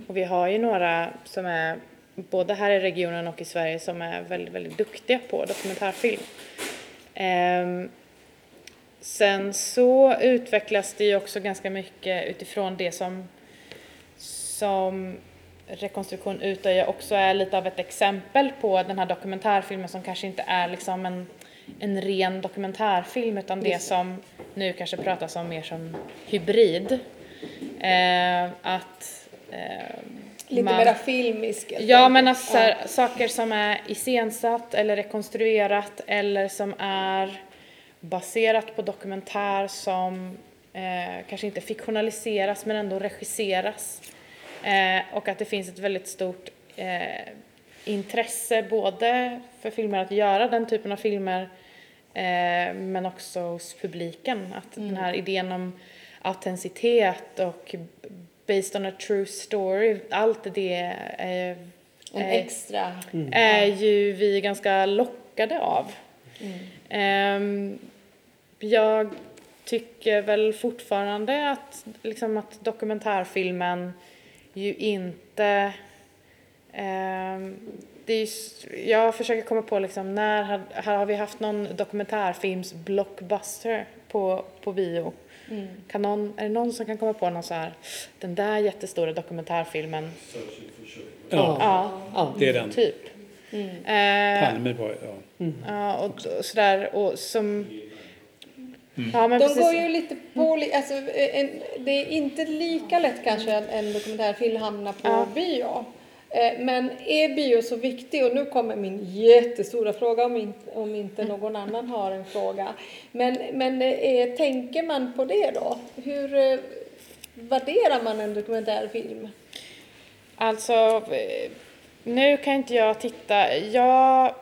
Och vi har ju några som är, både här i regionen och i Sverige, som är väldigt, väldigt duktiga på dokumentärfilm. Ehm, sen så utvecklas det ju också ganska mycket utifrån det som, som Rekonstruktion Utöja också är lite av ett exempel på den här dokumentärfilmen som kanske inte är liksom en, en ren dokumentärfilm utan det som nu kanske pratas om mer som hybrid. Eh, att eh, Lite man- mera filmisk. Ja, men alltså så här, saker som är iscensatt eller rekonstruerat eller som är baserat på dokumentär som eh, kanske inte fiktionaliseras men ändå regisseras. Eh, och att det finns ett väldigt stort eh, intresse både för filmer att göra den typen av filmer eh, men också hos publiken. Att den här idén om autenticitet och based on a true story, allt det är, En är, extra. är ju vi ganska lockade av. Ehm, jag tycker väl fortfarande att, liksom att dokumentärfilmen ju inte... ehm, det är, jag försöker komma på liksom, när har, har vi haft någon dokumentärfilms blockbuster på, på bio? Kan någon, är det någon som kan komma på någon så här, den där jättestora dokumentärfilmen? Ja, Ja, Ja. det är den. typ. Eh, Palme var ja. Ja, och, och sådär och som... Ja, men De precis. går ju lite på, alltså, en, det är inte lika lätt kanske en, en dokumentärfilm hamnar på Ja. bio. Eh, Men är bio så viktig? Och nu kommer min jättestora fråga om inte, om inte någon annan har en fråga. Men, men eh, tänker man på det då? Hur eh, värderar man en dokumentärfilm? Alltså, eh, nu kan inte jag titta. Jag,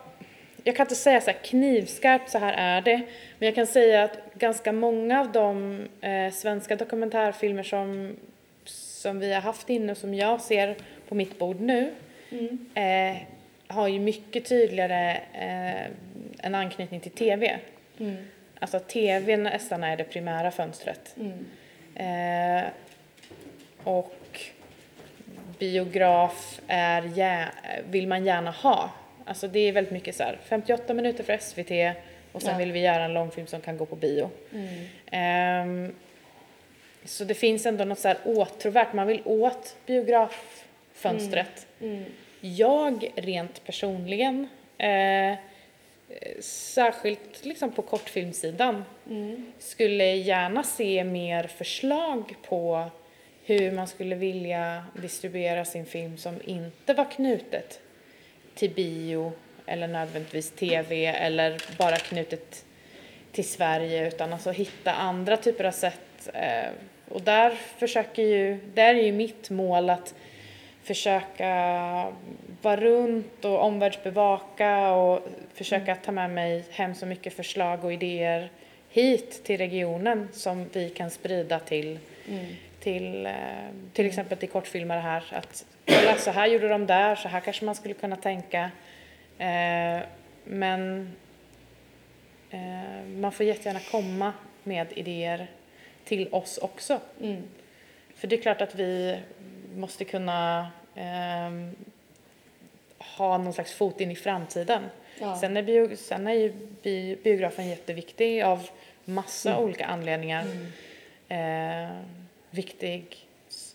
jag kan inte säga så här knivskarpt så här är det. Men jag kan säga att ganska många av de eh, svenska dokumentärfilmer som, som vi har haft inne och som jag ser på mitt bord nu eh, har ju mycket tydligare eh, en anknytning till TV. Alltså TV nästan är det primära fönstret. Eh, och biograf är vill man gärna ha. Alltså det är väldigt mycket så här 58 minuter för SVT och sen Ja. vill vi göra en långfilm som kan gå på bio. Ehm, så det finns ändå något så här åtråvärt, man vill åt biograffönstret. Jag rent personligen, eh, särskilt liksom på kortfilmsidan, skulle gärna se mer förslag på hur man skulle vilja distribuera sin film som inte var knutet till bio eller nödvändigtvis tv eller bara knutet till Sverige utan alltså hitta andra typer av sätt. Eh, och där försöker ju, där är ju mitt mål att försöka vara runt och omvärldsbevaka och försöka ta med mig hem så mycket förslag och idéer hit till regionen som vi kan sprida till, mm till, eh, till exempel till kortfilmare här. Att kolla, så här gjorde de där, så här kanske man skulle kunna tänka. Eh, men eh, man får jättegärna komma med idéer till oss också. För det är klart att vi måste kunna ehm, ha någon slags fot in i framtiden. Ja. Sen, är bio, sen är ju bi, biografen jätteviktig av massa olika anledningar. Eh, viktig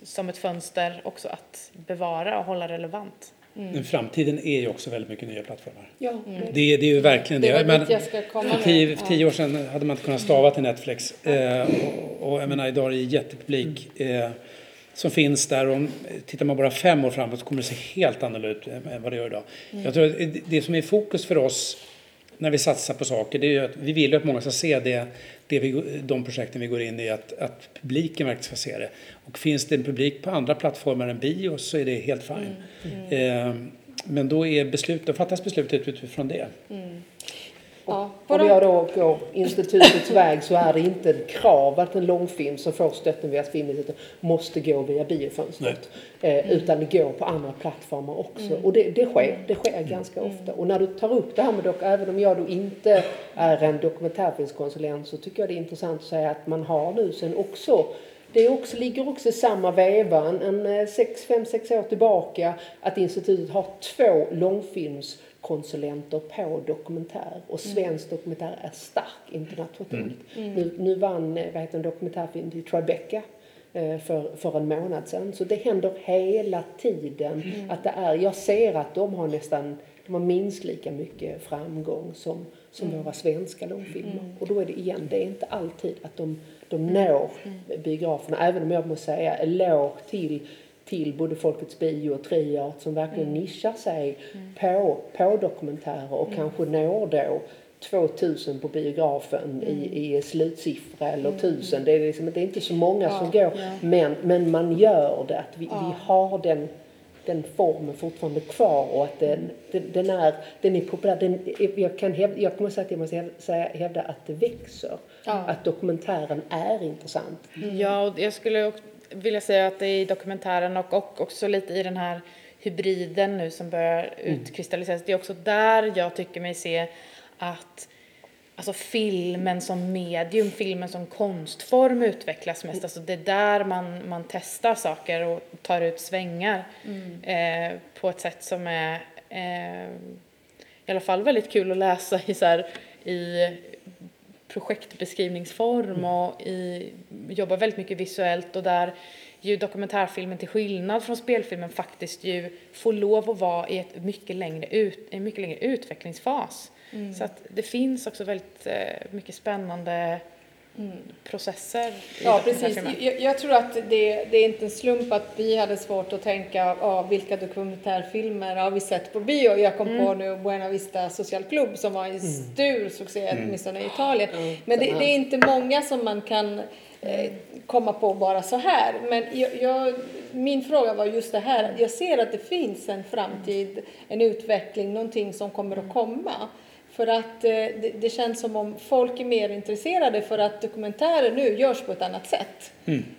som ett fönster också att bevara och hålla relevant. Men framtiden är ju också väldigt mycket nya plattformar. Ja, Det, det är ju verkligen Det det. Men för med. tio, tio år sedan hade man inte kunnat stava till Netflix. Eh, och, och jag menar, idag är det jättepublik eh, som finns där. Och om, tittar man bara fem år framåt så kommer det se helt annorlunda ut än vad det gör idag. Jag tror att det- det som är fokus för oss när vi satsar på saker, det är att vi vill ju att många ska se det, det vi, de projekten vi går in i, att, att publiken verkligen ska se det. Och finns det en publik på andra plattformar än bio så är det helt fine. Eh, men då, är beslut, då fattas beslutet utifrån det. Ja, Om jag då går institutets väg så är det inte ett krav att en långfilm som får stötten via Filminstitutet måste gå via biofönstret. Eh, utan det går på andra plattformar också. Och det, det sker, det sker ganska ofta. Och när du tar upp det här med dock, även om jag då inte är en dokumentärfilmskonsulent så tycker jag det är intressant att säga att man har nu sen också det också, ligger också i samma veva, en, en eh, sex, fem, sex år tillbaka, att institutet har två långfilmskonsulenter på dokumentär. Och svensk dokumentär är stark internationellt. Nu, nu vann eh, vad heter en dokumentärfilm till Tribeca eh, för, för en månad sedan. Så det händer hela tiden. Att det är, jag ser att de har nästan de har minst lika mycket framgång som, som våra svenska långfilmer. Och då är det igen, det är inte alltid att de, de når biograferna. Även om jag måste säga eloge till till både Folkets bio och Triart som verkligen nischar sig på, på dokumentärer och kanske når då 2000 på biografen i, i slutsiffra eller 1000. Det är, liksom, det är inte så många som går. Men, men man gör det. Att vi, vi har den, den formen fortfarande kvar och att den, den, den är, den är populär. Den, jag, kan hävda, jag kommer säga att jag måste hävda, säga, hävda att det växer. Att dokumentären är intressant. Ja, och jag skulle också vilja säga att det är i dokumentären och, och också lite i den här hybriden nu som börjar utkristalliseras. Det är också där jag tycker mig se att alltså filmen som medium, filmen som konstform utvecklas mest. Alltså det är där man, man testar saker och tar ut svängar eh, på ett sätt som är eh, i alla fall väldigt kul att läsa i, så här, i projektbeskrivningsform och i, jobbar väldigt mycket visuellt och där ju dokumentärfilmen till skillnad från spelfilmen faktiskt ju får lov att vara i ett mycket längre ut, en mycket längre utvecklingsfas. Så att det finns också väldigt eh, mycket spännande processer i Ja, precis. Jag, jag tror att det, det är inte en slump att vi hade svårt att tänka ja, vilka dokumentärfilmer har vi sett på bio. Jag kom på nu Buena Vista Social Club som var en stor succé, åtminstone i Italien. Men det, det är inte många som man kan eh, komma på bara så här. Men jag, jag, min fråga var just det här, jag ser att det finns en framtid, en utveckling, någonting som kommer att komma. För att eh, det, det känns som om folk är mer intresserade för att dokumentärer nu görs på ett annat sätt.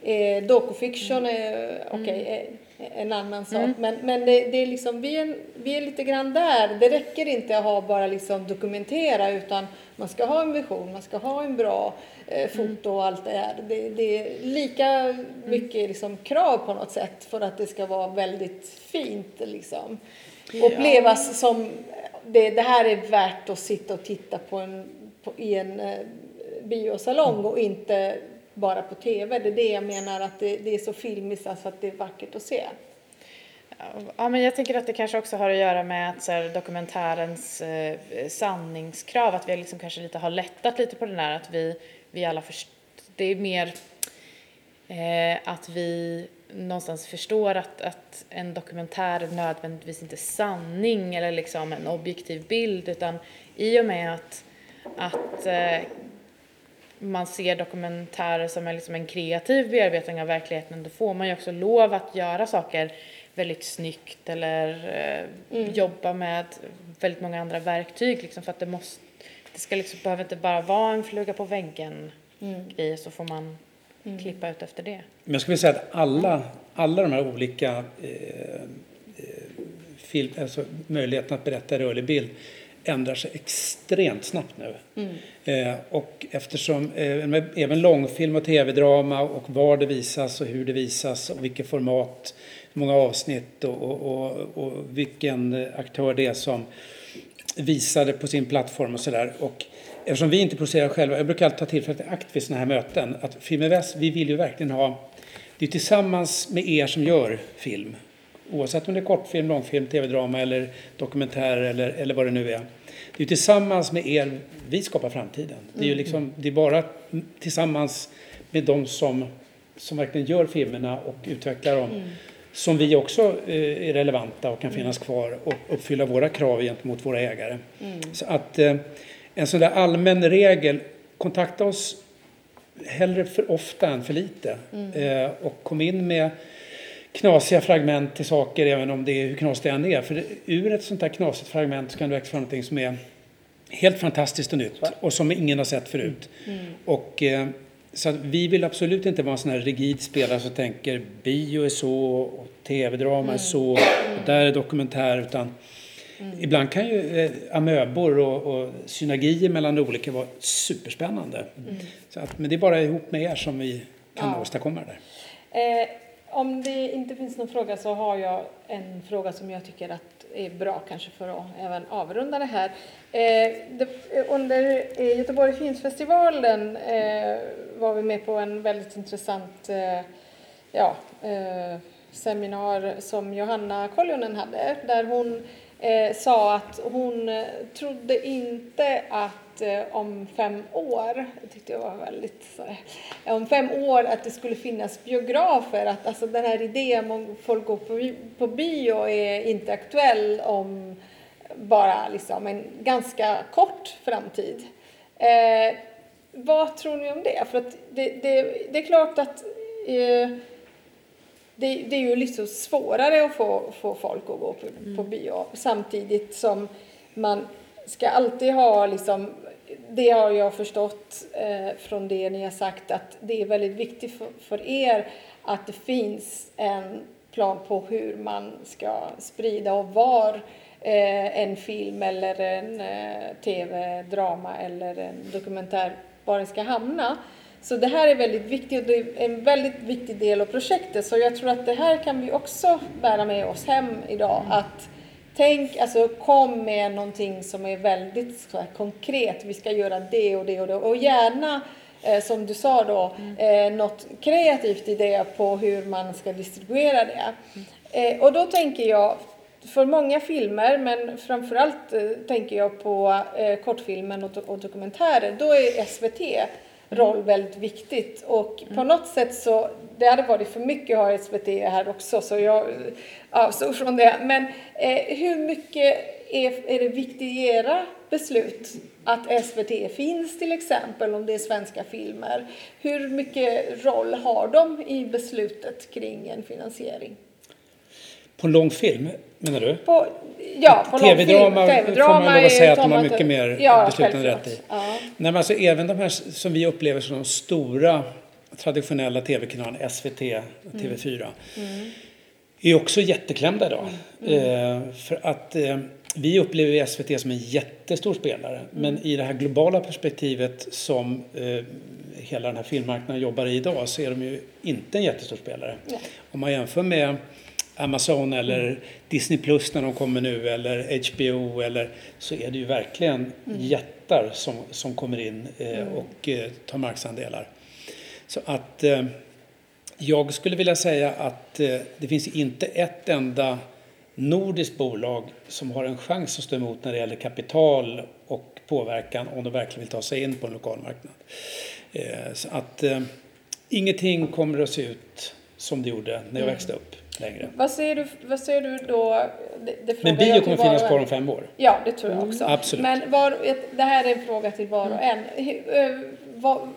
Eh, docufiction är okej, eh, en annan sak. Men, men det, det är liksom, vi är, vi är lite grann där. Det räcker inte att ha bara liksom dokumentera utan man ska ha en vision, man ska ha en bra eh, foto och allt det här. Det, det är lika mycket liksom, krav på något sätt för att det ska vara väldigt fint liksom. Upplevas som det, det här är värt att sitta och titta på, en, på i en eh, biosalong och inte bara på tv. Det är det jag menar att det, det är så filmiskt alltså att det är vackert att se. Ja, men jag tänker att det kanske också har att göra med att så här, dokumentärens eh, sanningskrav, att vi liksom kanske lite har lättat lite på den där, att vi, vi alla först, det är mer eh, att vi någonstans förstår att, att en dokumentär är nödvändigtvis inte sanning eller liksom en objektiv bild, utan i och med att, att eh, man ser dokumentärer som är liksom en kreativ bearbetning av verkligheten, då får man ju också lov att göra saker väldigt snyggt eller eh, jobba med väldigt många andra verktyg liksom, för att det måste, det ska liksom, behöver inte bara vara en fluga på väggen grej så får man klippa ut efter det. Men jag skulle säga att alla, alla de här olika eh, eh, film, alltså möjligheterna att berätta i rörlig bild ändrar sig extremt snabbt nu. Eh, och eftersom eh, även långfilm och tv-drama och var det visas och hur det visas och vilket format, hur många avsnitt och, och, och, och vilken aktör det är som visar det på sin plattform och sådär. Och eftersom vi inte producerar själva, jag brukar alltid ta tillfället i akt vid sådana här möten, att Film Väst, vi vill ju verkligen ha, det är tillsammans med er som gör film, oavsett om det är kortfilm, långfilm, tv-drama eller dokumentär eller, eller vad det nu är. Det är tillsammans med er vi skapar framtiden. Det är ju liksom, det är bara tillsammans med de som, som verkligen gör filmerna och utvecklar dem som vi också eh, är relevanta och kan finnas kvar och uppfylla våra krav gentemot våra ägare. Så att eh, en sån där allmän regel, kontakta oss hellre för ofta än för lite. Eh, och kom in med knasiga fragment till saker även om det är hur knasigt det än är. För ur ett sånt där knasigt fragment så kan det växa fram någonting som är helt fantastiskt och nytt och som ingen har sett förut. Och, eh, så vi vill absolut inte vara en sån här rigid spelare som tänker bio är så och tv-drama är så och där är dokumentär utan Ibland kan ju eh, amöbor och, och synergier mellan olika vara superspännande. Så att, men det är bara ihop med er som vi kan Ja. åstadkomma det där. Eh, om det inte finns någon fråga så har jag en fråga som jag tycker att är bra kanske för att även avrunda det här. Eh, det, under eh, Göteborg Filmfestivalen eh, var vi med på en väldigt intressant eh, ja, eh, seminar som Johanna Koljonen hade där hon eh, sa att hon eh, trodde inte att eh, om fem år, det tyckte jag var väldigt så eh, om fem år att det skulle finnas biografer, att alltså den här idén om folk går på, på bio är inte aktuell om bara liksom en ganska kort framtid. Eh, vad tror ni om det? För att det, det, det är klart att eh, det, det, är ju liksom svårare att få, få folk att gå på, mm. på bio samtidigt som man ska alltid ha liksom det har jag förstått eh, från det ni har sagt att det är väldigt viktigt för, för, er att det finns en plan på hur man ska sprida och var eh, en film eller en eh, tv-drama eller en dokumentär var den ska hamna. Så det här är väldigt viktigt och det är en väldigt viktig del av projektet. Så jag tror att det här kan vi också bära med oss hem idag. Mm. Att tänk, alltså kom med någonting som är väldigt här, konkret. Vi ska göra det och det och det. Och gärna eh, som du sa då, mm. eh, något kreativt idé på hur man ska distribuera det. Mm. Eh, och då tänker jag, för många filmer, men framförallt eh, tänker jag på eh, kortfilmen och, och dokumentärer, då är SVT roll väldigt viktigt. Och på något sätt så, det hade varit för mycket att ha SVT här också så jag avstod från det. Men eh, hur mycket är, är det viktigt i era beslut att SVT finns till exempel om det är svenska filmer? Hur mycket roll har de i beslutet kring en finansiering? På en lång film menar du? På, ja, på TV-drama TV får man lov att säga att de har mycket mer ja, beslutande rätt i. Ja. Nej, men alltså, även de här som vi upplever som de stora traditionella TV-kanalerna, SVT, TV4, mm. är också jätteklämda idag. Mm. Eh, för att eh, vi upplever SVT som en jättestor spelare. Mm. Men i det här globala perspektivet som eh, hela den här filmmarknaden jobbar i idag så är de ju inte en jättestor spelare. Om man jämför med Amazon eller. Disney Plus när de kommer nu eller HBO eller så är det ju verkligen mm. jättar som, som kommer in eh, mm. och eh, tar marknadsandelar. Så att eh, jag skulle vilja säga att eh, det finns inte ett enda nordiskt bolag som har en chans att stå emot när det gäller kapital och påverkan om de verkligen vill ta sig in på en lokal marknad. Eh, så att eh, ingenting kommer att se ut som det gjorde när jag mm. växte upp längre. Vad säger du, vad säger du då? Det, det Men bio kommer finnas kvar om fem år. Ja, det tror jag också. Mm, absolut. Men var, det här är en fråga till var och en.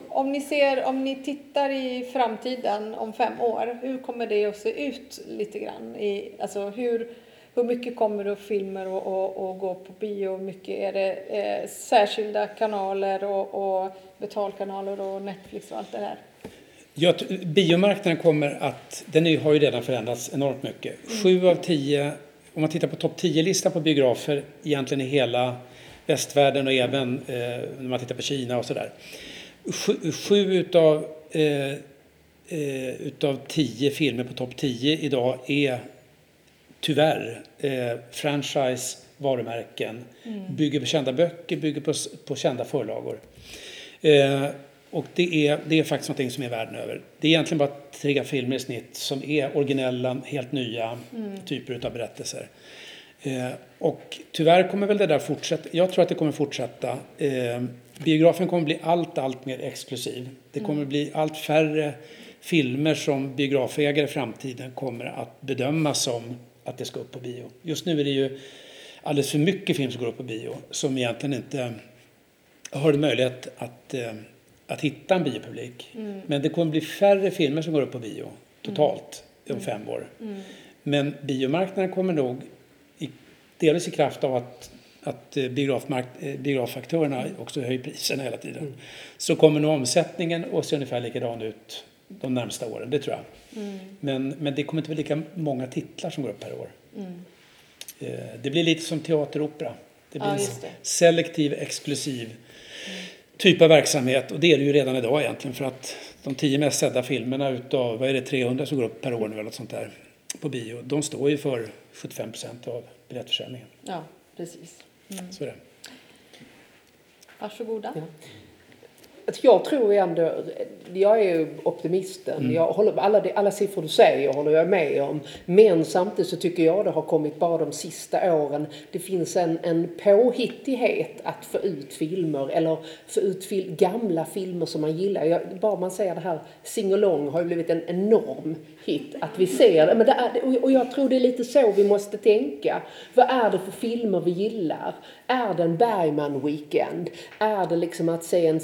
Om ni ser, om ni tittar i framtiden om fem år, hur kommer det att se ut lite grann? I, alltså hur, hur mycket kommer det filmer och, och, och gå på bio? Hur mycket är det eh, särskilda kanaler och, och betalkanaler och Netflix och allt det där? Ja, biomarknaden kommer att, den har ju redan förändrats enormt mycket. Sju av tio, om man tittar på topp 10-listan på biografer egentligen i hela västvärlden och även eh, när man tittar på Kina och sådär. Sju, sju utav, eh, eh, utav tio filmer på topp 10 idag är tyvärr eh, franchise varumärken, mm. bygger på kända böcker, bygger på, på kända förlagor. Och det är, det är faktiskt någonting som är världen över. Det är egentligen bara tre filmer i snitt som är originella, helt nya mm. typer av berättelser. Eh, och tyvärr kommer väl det där fortsätta. Jag tror att det kommer fortsätta. Eh, biografen kommer bli allt, allt mer exklusiv. Det kommer mm. bli allt färre filmer som biografägare i framtiden kommer att bedöma som att det ska upp på bio. Just nu är det ju alldeles för mycket film som går upp på bio som egentligen inte har möjlighet att eh, att hitta en biopublik. Mm. Men det kommer bli färre filmer som går upp på bio totalt mm. om fem år. Mm. Men biomarknaden kommer nog, i, delvis i kraft av att, att eh, eh, biografaktörerna också höjer priserna hela tiden, mm. så kommer nog omsättningen att se ungefär likadan ut de närmsta åren, det tror jag. Mm. Men, men det kommer inte bli lika många titlar som går upp per år. Mm. Eh, det blir lite som teateropera. Det blir ja, det. selektiv, exklusiv typ av verksamhet. Och det är det ju redan idag egentligen för att de tio mest sedda filmerna utav, vad är det, 300 som går upp per år nu eller något sånt där på bio. De står ju för 75 procent av biljettförsäljningen. Ja, precis. Mm. Så är det. Varsågoda. Ja. Alltså jag tror ändå, jag är optimisten. Mm. Jag håller, alla, alla siffror du säger håller jag med om. Men samtidigt så tycker jag det har kommit bara de sista åren. Det finns en, en påhittighet att få ut filmer eller få ut fil, gamla filmer som man gillar. Jag, bara man säger det här singalong har ju blivit en enorm hit. Att vi ser det. Men det är, och- jag tror det är lite så vi måste tänka. Vad är det för filmer vi gillar? Är det en Bergman-weekend? Är det liksom att se en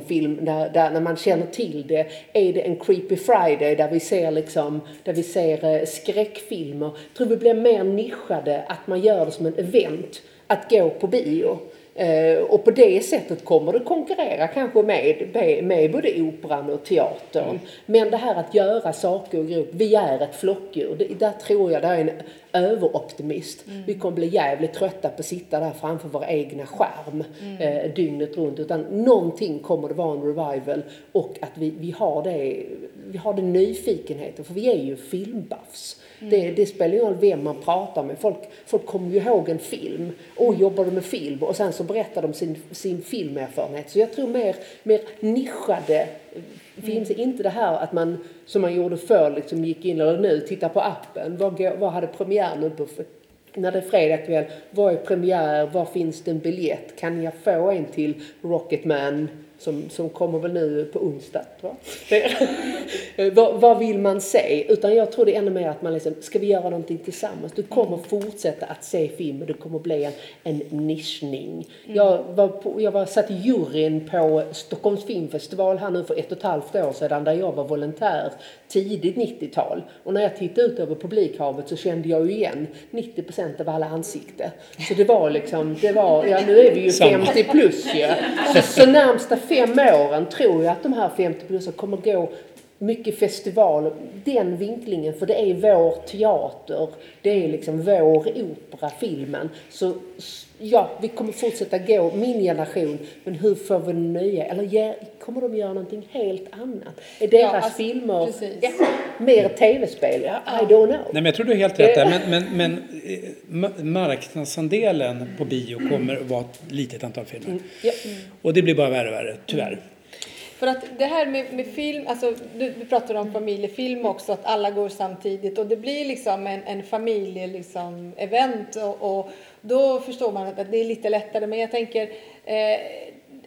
film där, där när man känner till det? Är det en Creepy Friday där vi ser liksom, där vi ser eh, skräckfilmer? Jag tror vi blir mer nischade, att man gör det som en event, att gå på bio. Eh, och på det sättet kommer det konkurrera kanske med, med, både operan och teatern. Men det här att göra saker i grupp, vi är ett flockdjur. Det, där tror jag det är en överoptimist. Vi kommer bli jävligt trötta på att sitta där framför vår egna skärm eh, dygnet runt. Utan någonting kommer det vara en revival och att vi, vi, har det, vi har den nyfikenheten, för vi är ju filmbuffs. Det, det spelar ingen roll vem man pratar med. Folk, folk kommer ju ihåg en film. Och jobbar de med film? Och sen så berättar de sin, sin filmerfarenhet. Så jag tror mer, mer nischade finns inte det här att man, som man gjorde förr, liksom gick in, eller nu, titta på appen. Vad, hade premiär nu på när det är fredag kväll, vad är premiär, var finns det en biljett, kan jag få en till Rocketman som, som kommer väl nu på onsdag. Det- vad, vad vill man se? Utan jag tror det är ännu mer att man liksom, ska vi göra någonting tillsammans? Du kommer fortsätta att se film och det kommer bli en, en nischning. Jag var, på, jag var satt i juryn på Stockholms filmfestival här nu för ett och ett halvt år sedan där jag var volontär tidigt 90-tal. Och när jag tittade ut över publikhavet så kände jag ju igen 90 procent av alla ansikten. Så det var liksom, det var, ja nu är vi ju Samma. 50 plus ju. Så, så närmsta fem åren tror jag att de här 50 plus kommer gå mycket festival, den vinklingen, för det är vår teater, det är liksom vår opera, filmen. Så ja, vi kommer fortsätta gå, min generation, men hur får vi nya, eller ge, kommer de göra någonting helt annat? Är deras alltså, filmer ja, mer tv-spel? Ja, I don't know. Nej, men jag tror du har helt rätt där. Men, men, men eh, ma- marknadsandelen på bio kommer att vara ett litet antal filmer. Ja. Och det blir bara värre och värre, tyvärr. För att det här med, med film, alltså du, du pratar om familjefilm också, att alla går samtidigt och det blir liksom en, en familje-event liksom, och, och då förstår man att det är lite lättare. Men jag tänker, eh,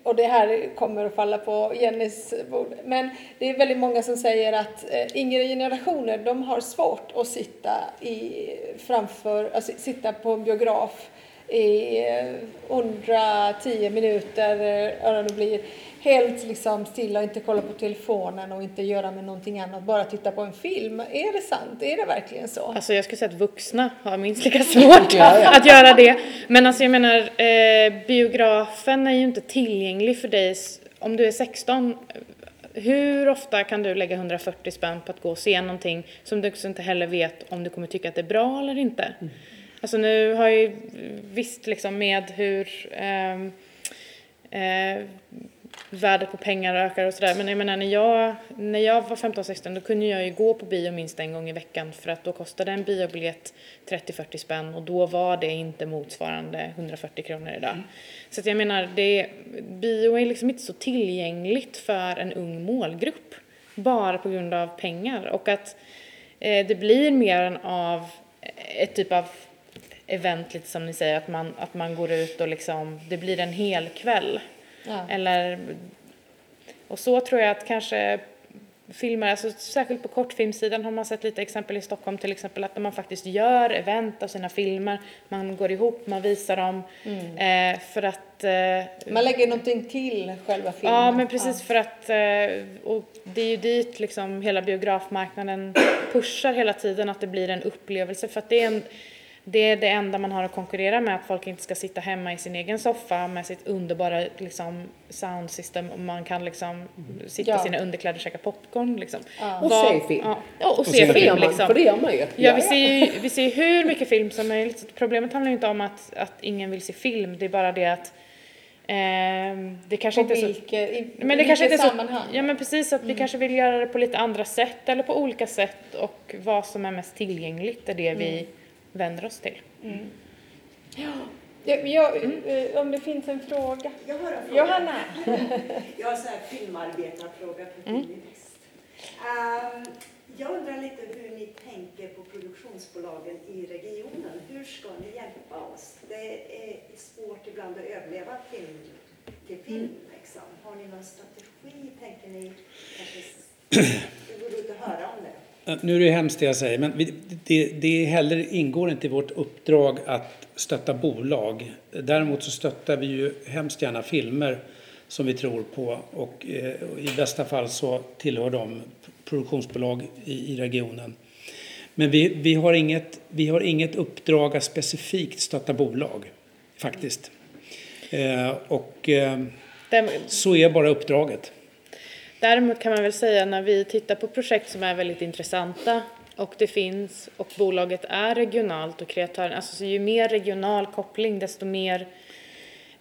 och det här kommer att falla på Jennys bord, men det är väldigt många som säger att eh, yngre generationer, de har svårt att sitta i, framför, alltså sitta på en biograf i eh, 110 minuter, eh, eller det blir helt liksom stilla och inte kolla på telefonen och inte göra med någonting annat, bara titta på en film. Är det sant? Är det verkligen så? Alltså jag skulle säga att vuxna har minst lika svårt Ja, ja. att göra det. Men alltså jag menar, eh, biografen är ju inte tillgänglig för dig om du är 16. Hur ofta kan du lägga 140 spänn på att gå och se någonting som du också inte heller vet om du kommer tycka att det är bra eller inte? Alltså nu har jag ju visst liksom med hur ehm, eh, värdet på pengar ökar och sådär. Men jag menar när jag, när jag var 15-16 då kunde jag ju gå på bio minst en gång i veckan för att då kostade en biobiljett 30-40 spänn och då var det inte motsvarande 140 kronor idag. Så att jag menar, det, bio är liksom inte så tillgängligt för en ung målgrupp bara på grund av pengar och att eh, det blir mer än av ett typ av event lite som ni säger att man, att man går ut och liksom, det blir en hel kväll. Ja. Eller, och så tror jag att kanske filmer, alltså särskilt på kortfilmsidan har man sett lite exempel i Stockholm till exempel att man faktiskt gör event av sina filmer, man går ihop, man visar dem eh, för att eh, Man lägger någonting till själva filmen. Ja, men precis för att, eh, och det är ju dit liksom hela biografmarknaden pushar hela tiden att det blir en upplevelse för att det är, en, det är det enda man har att konkurrera med, att folk inte ska sitta hemma i sin egen soffa med sitt underbara liksom, soundsystem och man kan liksom sitta Ja. i sina underkläder och käka popcorn liksom. Och Vad- se film. Ja, ja, och, se se film man, liksom. för det gör man ju. Ja, vi ser ju vi ser ju hur mycket film som möjligt. Så Problemet handlar ju inte om att, att ingen vill se film, det är bara det att ehm, det kanske På inte är så... i, Men det kanske inte är så, sammanhang? ja men precis att vi kanske vill göra det på lite andra sätt eller på olika sätt och vad som är mest tillgängligt är det vi vänder oss till. Jag, jag, eh, Om det finns en fråga. Jag har en fråga. Johanna. Jag har en sån här filmarbetarfråga på Mm. Filminvest. Ehm, jag undrar lite hur ni tänker på produktionsbolagen i regionen. Hur ska ni hjälpa oss? Det är svårt ibland att överleva film till film. Mm. Liksom. Har ni någon strategi? Tänker ni kanske... Det vore roligt att höra om det. Nu är det hemskt det jag säger, men vi, det, det heller ingår inte i vårt uppdrag att stötta bolag. Däremot så stöttar vi ju hemskt gärna filmer som vi tror på och eh, i bästa fall så tillhör de produktionsbolag i, i regionen. Men vi, vi, har inget, vi har inget uppdrag att specifikt stötta bolag, faktiskt. Eh, och eh, så är bara uppdraget. Däremot kan man väl säga när vi tittar på projekt som är väldigt intressanta och det finns och bolaget är regionalt och kreatören, alltså så ju mer regional koppling desto mer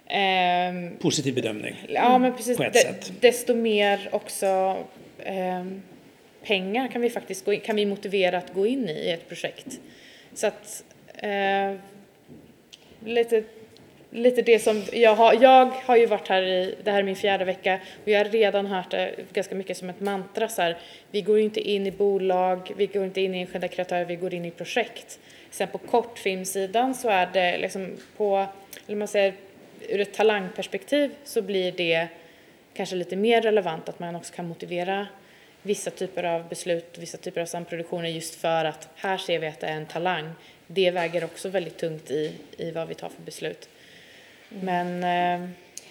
ehm, Positiv bedömning. Ja, men precis. på ett De, sätt. desto mer också ehm, pengar kan vi faktiskt in, kan vi motivera att gå in i, i ett projekt. Så att eh, lite, lite det som jag har, jag har ju varit här i, det här är min fjärde vecka och jag har redan hört det ganska mycket som ett mantra så här, vi går ju inte in i bolag, vi går inte in i enskilda kreatörer, vi går in i projekt. Sen på kortfilmsidan så är det liksom på, eller man säger ur ett talangperspektiv så blir det kanske lite mer relevant att man också kan motivera vissa typer av beslut, vissa typer av samproduktioner just för att här ser vi att det är en talang. Det väger också väldigt tungt i, i vad vi tar för beslut. Men eh,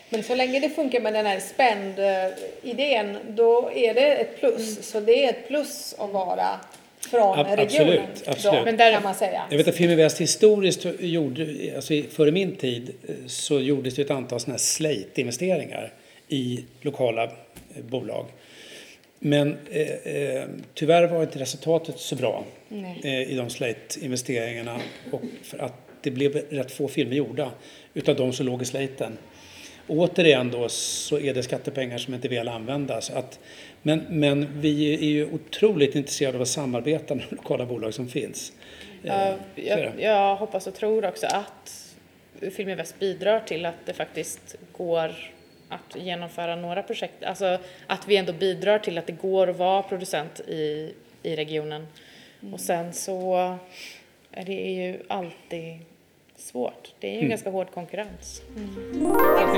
Men så länge det funkar med den här spänd-idén, då är det ett plus. Så det är ett plus att vara från Ab- regionen. absolut, Då, absolut. Men där- kan man säga. Jag vet att Film Invest historiskt gjorde, alltså före min tid, eh, så gjordes det ett antal sådana här slate-investeringar i lokala eh, bolag. Men eh, eh, tyvärr var inte resultatet så bra eh, i de slate-investeringarna och för att det blev rätt få filmer gjorda utav de som låg i slaten. Återigen då så är det skattepengar som inte är väl använda. Så att, men, men vi är ju otroligt intresserade av att samarbeta med de lokala bolag som finns. Eh, Ja, är jag, jag hoppas och tror också att Filminvest bidrar till att det faktiskt går att genomföra några projekt, alltså att vi ändå bidrar till att det går att vara producent i, i regionen. Och sen så är det ju alltid svårt. Det är ju mm. ganska hård konkurrens. Mm. Tack